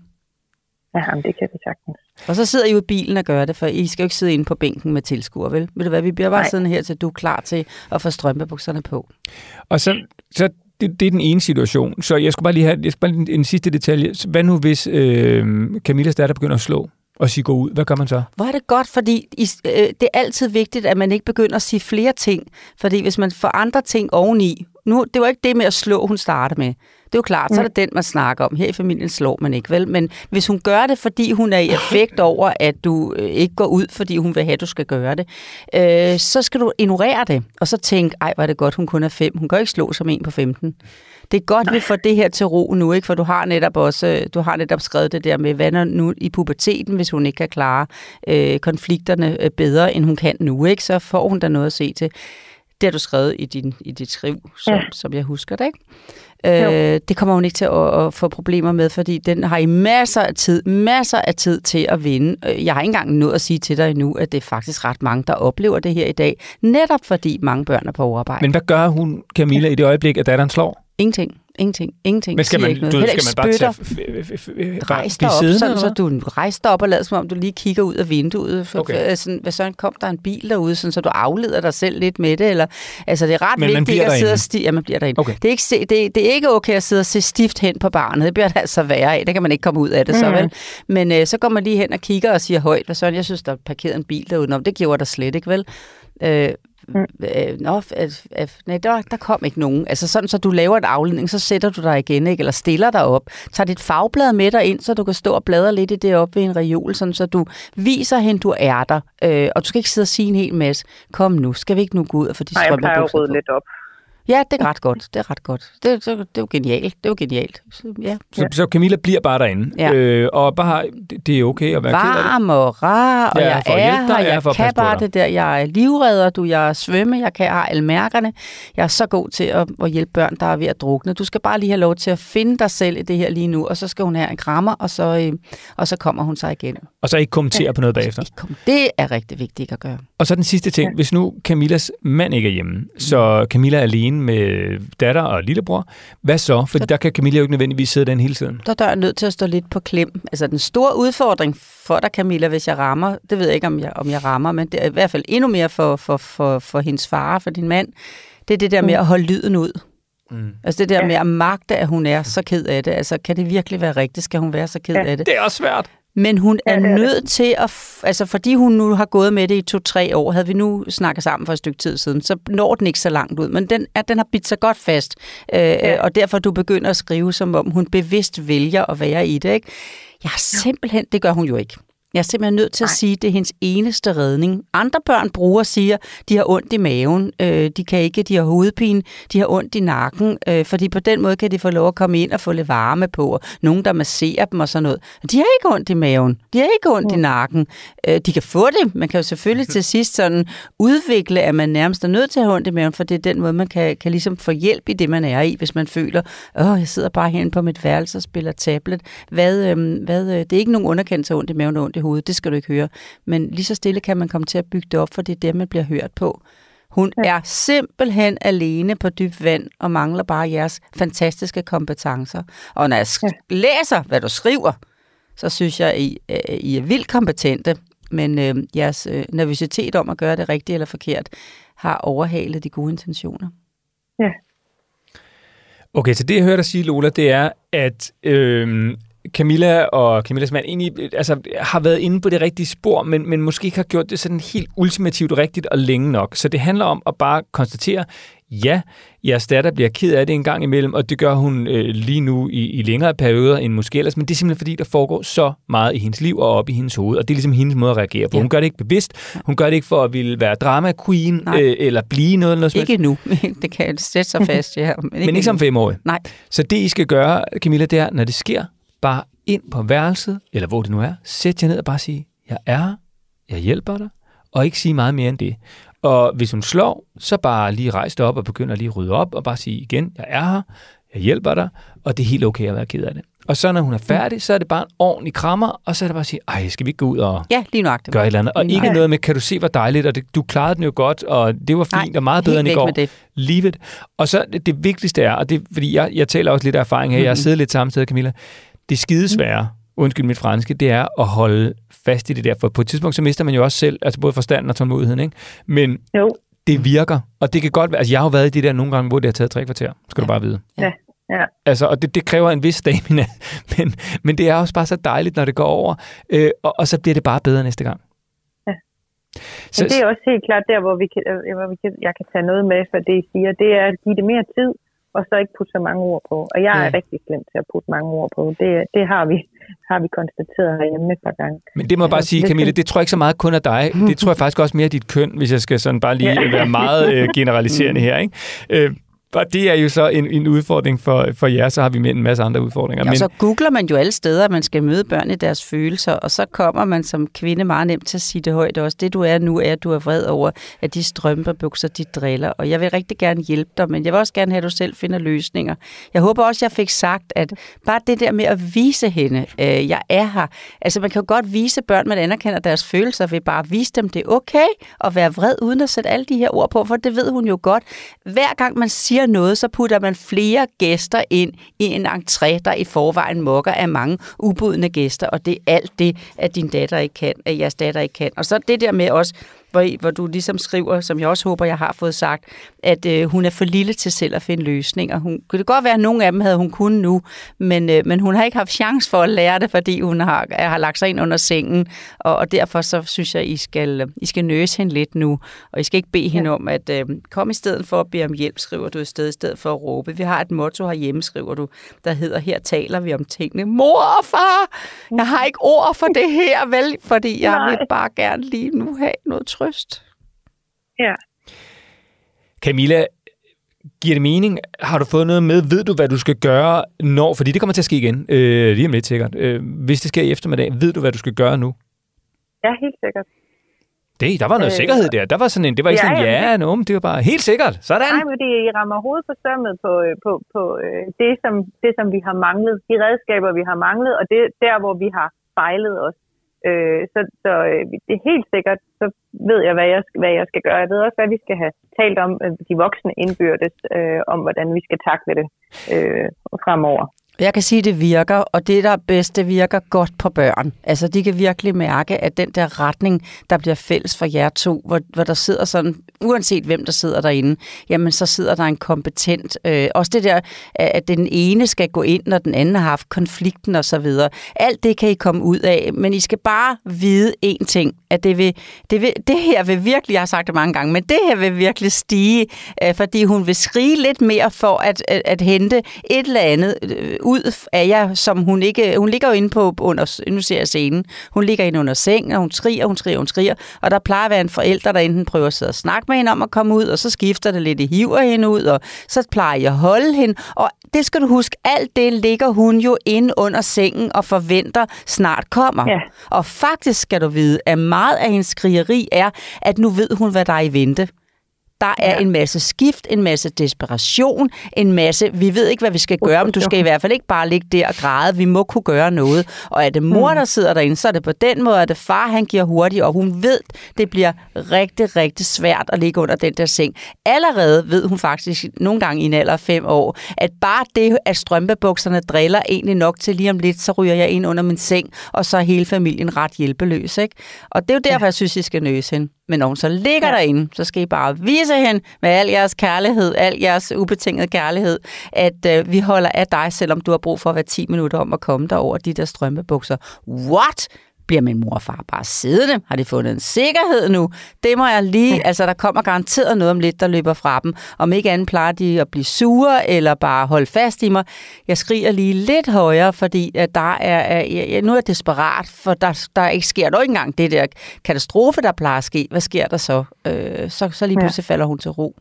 C: Ja, det kan vi sagtens.
D: Og så sidder I jo i bilen og gør det, for I skal jo ikke sidde inde på bænken med tilskuer, vel? Ved du hvad, vi bliver bare Nej. siddende her, til du er klar til at få strømpebukserne på.
B: Og så, så det, det er den ene situation. Så jeg skulle bare lige have jeg bare lige en sidste detalje. Hvad nu, hvis øh, Camillas datter begynder at slå? og sige gå ud. Hvad gør man så?
D: Hvor er det godt, fordi øh, det er altid vigtigt, at man ikke begynder at sige flere ting. Fordi hvis man får andre ting oveni, nu, det var ikke det med at slå, hun startede med. Det er jo klart, så er det den, man snakker om. Her i familien slår man ikke, vel? Men hvis hun gør det, fordi hun er i effekt over, at du øh, ikke går ud, fordi hun vil have, at du skal gøre det, øh, så skal du ignorere det, og så tænke, ej, var det godt, hun kun er fem. Hun kan ikke slå som en på 15. Det er godt, vi får det her til ro nu, ikke? For du har netop også, øh, du har netop skrevet det der med, hvad nu i puberteten, hvis hun ikke kan klare øh, konflikterne øh, bedre, end hun kan nu, ikke? Så får hun da noget at se til. Det har du skrevet i, din, i dit skriv, som, ja. som jeg husker det, ikke? Øh, det kommer hun ikke til at, at få problemer med, fordi den har i masser af tid, masser af tid til at vinde. Øh, jeg har ikke engang nået at sige til dig endnu, at det er faktisk ret mange, der oplever det her i dag, netop fordi mange børn er på overarbejde.
B: Men hvad gør hun, Camilla, i det øjeblik, at datteren slår?
D: Ingenting. Ingenting. Ingenting.
B: Men skal man, ikke noget. Du, skal man bare tage,
D: rejse dig op, sådan, så du rejser dig op og lader som om, du lige kigger ud af vinduet. For, okay. sådan, hvad så kom der en bil derude, sådan, så du afleder dig selv lidt med det. Eller, altså, det er ret Men vigtigt at sidde og sti- ja, man bliver derinde. Okay. Det, er ikke, det, det er ikke okay at sidde og se stift hen på barnet. Det bliver det altså værre af. Det kan man ikke komme ud af det, mm. så vel. Men øh, så går man lige hen og kigger og siger højt, hvad sådan, jeg synes, der er parkeret en bil derude. Nå, det gjorde der slet ikke, vel? Øh, Mm. Øh, nå, at, at, nej, der, der kom ikke nogen. Altså sådan, så du laver en afledning, så sætter du dig igen, ikke? eller stiller dig op. Tag dit fagblad med dig ind, så du kan stå og bladre lidt i det op ved en reol, sådan, så du viser hende, du er der. Øh, og du skal ikke sidde og sige en hel masse. Kom nu, skal vi ikke nu gå ud og få de
C: Nej, jeg plejer at rydde lidt op.
D: Ja, det er ret godt. Det er ret godt. Det, det, det er jo genialt. Det er jo genialt. Så, ja.
B: Så, så Camilla bliver bare derinde,
D: Ja.
B: øh, og bare, det, det er okay at være ked af det.
D: Varm og rar, og
B: Ja,
D: jeg
B: for
D: er her,
B: ja,
D: jeg
B: at
D: kan bare det der. Jeg er livredder, du, jeg er svømme, jeg kan jeg har alle mærkerne. Jeg er så god til at, at hjælpe børn, der er ved at drukne. Du skal bare lige have lov til at finde dig selv i det her lige nu, og så skal hun have en krammer, og så, øh, og så kommer hun sig igen.
B: Og så ikke kommentere på noget bagefter.
D: Ikke Det er rigtig vigtigt at gøre.
B: Og så den sidste ting. Hvis nu Camillas mand ikke er hjemme, så Camilla er alene med datter og lillebror, hvad så? For der kan Camilla jo ikke nødvendigvis sidde den hele tiden.
D: Der, der er nødt til at stå lidt på klem. Altså den store udfordring for dig, Camilla, hvis jeg rammer, det ved jeg ikke, om jeg, om jeg rammer, men det er i hvert fald endnu mere for, for, for, for hendes far, for din mand, det er det der med at holde lyden ud.
B: Mm.
D: Altså det der
C: Ja.
D: med at magte, at hun er så ked af det. Altså kan det virkelig være rigtigt? Skal hun være så ked
C: Ja.
D: af det?
B: Det er også svært.
D: Men hun er
C: Ja,
D: nødt til at... Altså fordi hun nu har gået med det i to-tre år, havde vi nu snakket sammen for et stykke tid siden, så når den ikke så langt ud. Men den, at den har bidt sig godt fast. Øh, ja. Og derfor du begynder at skrive, som om hun bevidst vælger at være i det. Ikke? Jeg har simpelthen... Det gør hun jo ikke. Jeg er simpelthen nødt til at
C: Nej.
D: sige, at det er hendes eneste redning. Andre børn bruger siger, de har ondt i maven, øh, de kan ikke, de har hovedpine, de har ondt i nakken, øh, fordi på den måde kan de få lov at komme ind og få lidt varme på, og nogen, der masserer dem og sådan noget. De har ikke ondt i maven, de har ikke ondt mm. i nakken. Øh, de kan få det, man kan jo selvfølgelig [LAUGHS] til sidst sådan udvikle, at man nærmest er nødt til at have ondt i maven, for det er den måde, man kan, kan ligesom få hjælp i det, man er i, hvis man føler, åh, jeg sidder bare herinde på mit værelse og spiller tablet. Hvad, øh, hvad, øh, det er ikke nogen underkendelse af ondt i maven og ondt i hovedet, det skal du ikke høre. Men lige så stille kan man komme til at bygge det op, for det er det, man bliver hørt på. Hun ja. er simpelthen alene på dyb vand og mangler bare jeres fantastiske kompetencer. Og når jeg sk- læser, hvad du skriver, så synes jeg, I, øh, I er vildt kompetente. Men øh, jeres øh, nervøsitet om at gøre det rigtigt eller forkert har overhalet de gode intentioner.
B: Okay, så det jeg hører dig sige, Lola, det er, at øh, Camilla og Camillas mand egentlig altså, har været inde på det rigtige spor, men, men måske ikke har gjort det sådan helt ultimativt rigtigt og længe nok. Så det handler om at bare konstatere, ja, jeres datter bliver ked af det en gang imellem, og det gør hun øh, lige nu i, i længere perioder end måske ellers, men det er simpelthen fordi, der foregår så meget i hendes liv og op i hendes hoved, og det er ligesom hendes måde at reagere på.
D: Ja.
B: Hun gør det ikke bevidst, hun gør det ikke for at ville være drama queen
D: Nej.
B: øh, eller blive noget, eller noget
D: Ikke nu. [LAUGHS] det kan sætte sig fast, ja. Men ikke,
B: men ikke som femårig.
D: Nej.
B: Så det, I skal gøre, Camilla, det er, når det sker, bare ind på værelset, eller hvor det nu er, sæt jer ned og bare sige, jeg er her, jeg hjælper dig, og ikke sige meget mere end det. Og hvis hun slår, så bare lige rejse dig op og begynde at lige rydde op, og bare sige igen, jeg er her, jeg hjælper dig, og det er helt okay at være ked af det. Og så når hun er færdig, så er det bare en ordentlig krammer, og så er det bare at sige, ej, skal vi ikke gå ud og
D: Ja, lige nøjagtigt.
B: gøre et eller andet? Og ikke noget med, kan du se, hvor dejligt, og det, du klarede den jo godt, og det var fint,
D: Nej,
B: og meget bedre end i går. it. Og så det, det vigtigste er, og det, fordi jeg, jeg taler også lidt af erfaring her, jeg har siddet lidt samme sted, Camilla, det skidesvære, undskyld mit franske, det er at holde fast i det der, for på et tidspunkt, så mister man jo også selv, altså både forstanden og tålmodigheden, ikke? Men
C: Jo,
B: det virker, og det kan godt være, altså jeg har jo været i det der nogle gange, hvor det har taget tre kvarter, skal ja. du bare vide.
C: Ja, ja.
B: Altså, og det, det kræver en vis stamina, [LAUGHS] men, men det er også bare så dejligt, når det går over, øh, og, og så bliver det bare bedre næste gang.
C: Ja.
B: Så,
C: Men det er også helt klart der, hvor, vi kan, øh, hvor vi kan, jeg kan tage noget med for det, I siger. Det er at give det mere tid, og så ikke putte så mange ord på. Og jeg er
D: Ja.
C: rigtig slem til at putte mange ord på. Det, det har, vi, har vi konstateret herhjemme et par gange.
B: Men det må jeg bare sige, Camille, det tror jeg ikke så meget kun af dig. Det tror jeg faktisk også mere af dit køn, hvis jeg skal sådan bare lige
C: Ja.
B: være meget øh, generaliserende her. Ikke? Øh, og det er jo så en, en udfordring for, for jer, så har vi med en masse andre udfordringer.
D: Ja, og så googler man jo alle steder, at man skal møde børn i deres følelser, og så kommer man som kvinde meget nemt til at sige det højt også. Det du er nu, er, at du er vred over, at de strømpebukser, de driller. Og jeg vil rigtig gerne hjælpe dig, men jeg vil også gerne have, at du selv finder løsninger. Jeg håber også, jeg fik sagt, at bare det der med at vise hende, øh, jeg er her. Altså man kan jo godt vise børn, man anerkender deres følelser, ved bare at vise dem, det er okay at være vred, uden at sætte alle de her ord på, for det ved hun jo godt. Hver gang man siger noget, så putter man flere gæster ind i en entré, der i forvejen mokker af mange ubudne gæster, og det er alt det, at din datter ikke kan, at jeres datter ikke kan. Og så det der med også, hvor, hvor du ligesom skriver, som jeg også håber, jeg har fået sagt, at øh, hun er for lille til selv at finde løsninger. Hun, kunne det godt være, at nogle af dem havde hun kun nu, men, øh, men hun har ikke haft chance for at lære det, fordi hun har, har lagt sig ind under sengen, og, og derfor så synes jeg, I skal, I skal nøse hende lidt nu, og I skal ikke bede ja. hende om at øh, komme i stedet for at bede om hjælp, skriver du i stedet, i stedet for at råbe. Vi har et motto herhjemme, skriver du, der hedder, her taler vi om tingene. Mor og far, jeg har ikke ord for det her, vel, fordi jeg
C: Nej.
D: vil bare gerne lige nu have noget trøst.
C: Ja.
B: Camilla, Giver det mening? Har du fået noget med? Ved du, hvad du skal gøre, når... Fordi det kommer til at ske igen, øh, lige om lidt sikkert. Øh, hvis det sker i eftermiddag, ved du, hvad du skal gøre nu?
C: Ja, helt sikkert.
B: Det, der var noget øh, sikkerhed der. Der var sådan en, det var ikke
C: ja,
B: sådan, ja, ja no, det var bare helt sikkert. Sådan.
C: Nej, men det, I rammer hovedet på sømmet på, øh, på, på øh, det, som, det, som vi har manglet. De redskaber, vi har manglet, og det der, hvor vi har fejlet os. Øh, så så øh, det er helt sikkert, så ved jeg hvad, jeg, hvad jeg skal gøre. Jeg ved også, hvad vi skal have talt om, øh, de voksne indbyrdes, øh, om hvordan vi skal takle det øh, fremover.
D: Jeg kan sige, at det virker, og det, der er bedst, det virker godt på børn. Altså, de kan virkelig mærke, at den der retning, der bliver fælles for jer to, hvor, hvor der sidder sådan, uanset hvem der sidder derinde, jamen så sidder der en kompetent. Øh, også det der, at den ene skal gå ind, når den anden har haft konflikten og så videre. Alt det kan I komme ud af, men I skal bare vide én ting, at det, vil, det, vil, det her vil virkelig, jeg har sagt det mange gange, men det her vil virkelig stige, øh, fordi hun vil skrige lidt mere for at, at, at hente et eller andet øh, ud af jer, som hun ikke... Hun ligger jo inde på under... Nu ser jeg scenen. Hun ligger inde under sengen, og hun skriger, hun skriger, hun skriger. Og der plejer at være en forælder, der enten prøver at sidde og snakke med hende om at komme ud, og så skifter det lidt, i hiver hende ud, og så plejer jeg at holde hende. Og det skal du huske, alt det ligger hun jo inde under sengen og forventer snart kommer. Ja. Og faktisk skal du vide, at meget af hendes skrigeri er, at nu ved hun, hvad der er i vente. Der er ja. en masse skift, en masse desperation, en masse, vi ved ikke, hvad vi skal gøre, men du skal i hvert fald ikke bare ligge der og græde. Vi må kunne gøre noget. Og er det mor, mm. der sidder derinde, så er det på den måde, at det far, han giver hurtigt, og hun ved, det bliver rigtig, rigtig svært at ligge under den der seng. Allerede ved hun faktisk nogle gange i en alder af fem år, at bare det, at strømpebukserne driller egentlig nok til lige om lidt, så ryger jeg ind under min seng, og så er hele familien ret hjælpeløs. Ikke? Og det er jo derfor, ja. jeg synes, I skal nøse hende. Men når hun så ligger ja. derinde, så skal I bare vise hende med al jeres kærlighed, al jeres ubetingede kærlighed, at øh, vi holder af dig, selvom du har brug for at være 10 minutter om at komme der over de der strømpebukser. What? Bliver min mor og far bare siddende? Har de fundet en sikkerhed nu? Det må jeg lige... Altså, der kommer garanteret noget om lidt, der løber fra dem. Om ikke andet plejer de at blive sure, eller bare holde fast i mig. Jeg skriger lige lidt højere, fordi at der er... Ja, nu er jeg desperat, for der, der ikke sker der ikke engang det der katastrofe, der plejer at ske. Hvad sker der så? Øh, så, så lige pludselig falder hun til ro.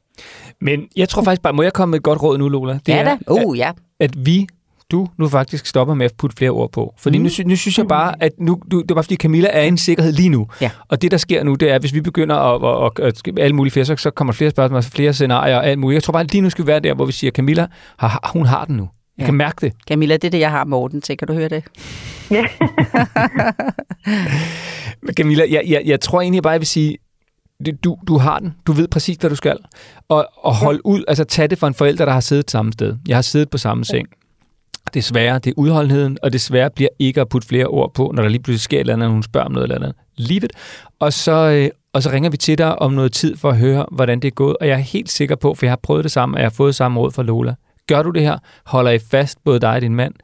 B: Men jeg tror faktisk bare, må jeg komme med et godt råd nu, Lola?
D: Det ja da. Uh, ja.
B: At vi du nu faktisk stopper med at putte flere ord på. Fordi mm. nu, nu synes jeg bare, at nu, du, det var fordi Camilla er i en sikkerhed lige nu. Ja. Og det, der sker nu, det er, at hvis vi begynder at, at, at, at alle mulige flere, så, så kommer flere spørgsmål, flere scenarier og alt muligt. Jeg tror bare, at lige nu skal vi være der, hvor vi siger, at Camilla, har, hun har den nu. Jeg ja. kan mærke det.
D: Camilla, det er det, jeg har Morten til. Kan du høre det? Ja. [LAUGHS]
B: Men Camilla, jeg, jeg, jeg tror egentlig bare, jeg vil sige, du, du har den. Du ved præcis, hvad du skal. Og, og hold ja. ud, altså tag det for en forælder, der har siddet samme sted. Jeg har siddet på samme seng desværre, det er udholdenheden, og desværre bliver ikke at putte flere ord på, når der lige pludselig sker et eller andet, og hun spørger om noget eller andet. Livet. Og så, øh, og så ringer vi til dig om noget tid for at høre, hvordan det er gået. Og jeg er helt sikker på, for jeg har prøvet det samme, og jeg har fået samme råd fra Lola. Gør du det her, holder I fast, både dig og din mand,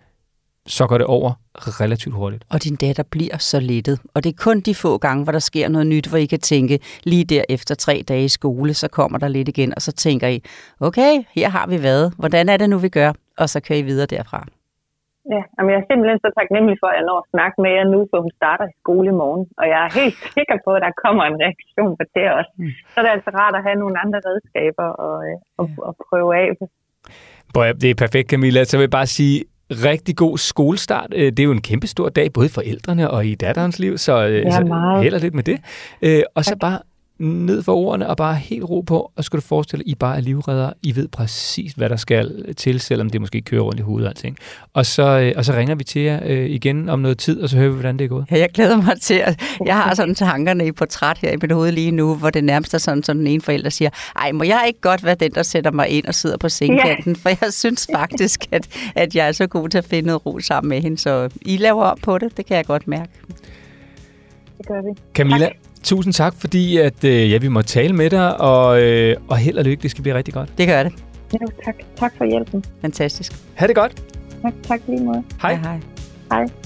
B: så går det over relativt hurtigt.
D: Og din datter bliver så lettet. Og det er kun de få gange, hvor der sker noget nyt, hvor I kan tænke, lige der efter tre dage i skole, så kommer der lidt igen, og så tænker I, okay, her har vi været. Hvordan er det nu, vi gør? Og så kører I videre derfra.
C: Ja, jamen jeg er simpelthen så taknemmelig for, at jeg når at snakke med jer nu, for hun starter i skole i morgen. Og jeg er helt [LAUGHS] sikker på, at der kommer en reaktion på det også. Mm. Så er det altså rart at have nogle andre redskaber og, øh, og, og prøve af.
B: Boy, det er perfekt, Camilla. Så vil jeg bare sige, rigtig god skolestart. Øh, det er jo en kæmpe stor dag, både for forældrene og i datterens liv, så, ja, så held lidt med det. Og så bare ned for ordene og bare helt ro på, og skal du forestille dig, I bare er livredder. I ved præcis, hvad der skal til, selvom det måske kører rundt i hovedet og alting. Og så, øh, og så ringer vi til jer øh, igen om noget tid, og så hører vi, hvordan det er gået.
D: Ja, jeg glæder mig til, at jeg har sådan tankerne i portræt her i mit hoved lige nu, hvor det nærmest er sådan, som den ene forælder siger, ej, må jeg ikke godt være den, der sætter mig ind og sidder på sengekanten, ja. for jeg synes faktisk, at, at jeg er så god til at finde noget ro sammen med hende, så I laver op på det, det kan jeg godt mærke.
C: Det gør vi.
B: Camilla, tak. Tusind tak, fordi at, øh, ja, vi må tale med dig, og, øh, og held og lykke. Det skal blive rigtig godt.
D: Det gør det.
C: Ja, tak. Tak for hjælpen.
D: Fantastisk.
B: Ha' det godt.
C: Tak, tak lige måde.
B: Hej.
D: Ja, hej.
C: Hej.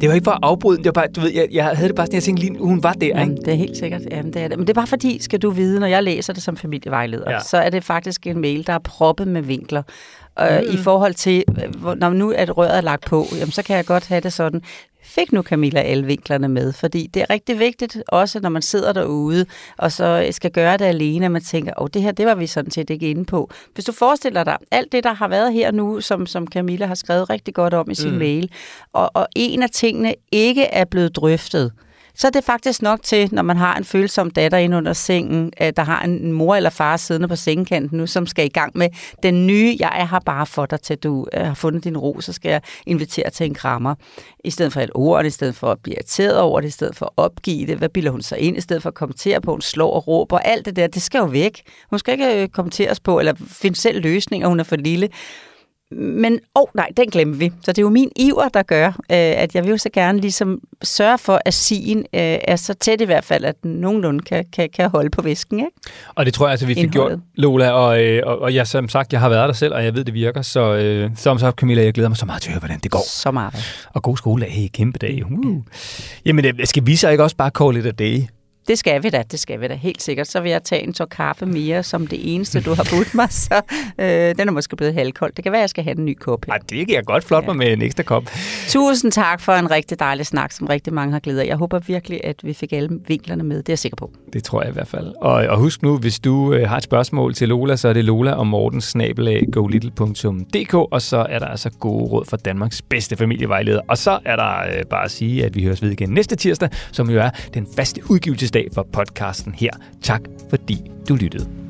B: Det var ikke for at afbryde, det var bare, du ved, jeg, jeg havde det bare sådan, jeg tænkte lige, hun var der,
D: Jamen,
B: ikke?
D: det er helt sikkert. Jamen, det er det. Men det er bare fordi, skal du vide, når jeg læser det som familievejleder,
B: Ja.
D: så er det faktisk en mail, der er proppet med vinkler. Øh,
B: Mm.
D: I forhold til, når nu at røret er lagt på, jamen, så kan jeg godt have det sådan, fik nu Camilla alle vinklerne med? Fordi det er rigtig vigtigt, også når man sidder derude, og så skal gøre det alene, at man tænker, åh, oh, det her, det var vi sådan set ikke inde på. Hvis du forestiller dig, alt det, der har været her nu, som, som Camilla har skrevet rigtig godt om i sin
B: Mm.
D: mm. mail, og, og en af tingene ikke er blevet drøftet, så er det faktisk nok til, når man har en følsom datter inde under sengen, der har en mor eller far siddende på sengekanten nu, som skal i gang med den nye, jeg er her bare for dig, til du øh, har fundet din ro, så skal jeg invitere til en krammer. I stedet for et ord, i stedet for at blive irriteret over det, i stedet for at opgive det, hvad bilder hun sig ind, i stedet for at kommentere på, hun slår og råber, alt det der, det skal jo væk. Hun skal ikke øh, kommenteres på, eller finde selv løsninger, hun er for lille. Men, åh oh, nej, den glemmer vi. Så det er jo min iver, der gør, øh, at jeg vil jo så gerne ligesom sørge for, at sigen øh, er så tæt i hvert fald, at den nogenlunde kan, kan, kan holde på væsken. Ikke?
B: Og det tror jeg altså, vi fik
D: Indholdet.
B: gjort, Lola, og, øh, og, og jeg, som sagt, jeg har været der selv, og jeg ved, det virker, så øh, som sagt, Camilla, jeg glæder mig så meget til at høre, hvordan det går.
D: Så meget.
B: Og god skoledag, hey, kæmpe dag. Uh. Jamen, øh, skal vi så ikke også bare call it a day?
D: Det skal vi da, det skal vi da, helt sikkert. Så vil jeg tage en tår kaffe mere, som det eneste, du har budt mig. Så øh, den er måske blevet halvkold. Det kan være, jeg skal have en ny kop her.
B: Ej, det kan jeg godt flot mig med en ekstra kop.
D: Tusind tak for en rigtig dejlig snak, som rigtig mange har glædet. Jeg håber virkelig, at vi fik alle vinklerne med. Det er jeg sikker på.
B: Det tror jeg i hvert fald. Og, og husk nu, hvis du øh, har et spørgsmål til Lola, så er det Lola og Mortens snabelag golittle.dk, og så er der altså gode råd for Danmarks bedste familievejleder. Og så er der øh, bare at sige, at vi høres ved igen næste tirsdag, som jo er den faste udgivelsesdag for podcasten her. Tak fordi du lyttede.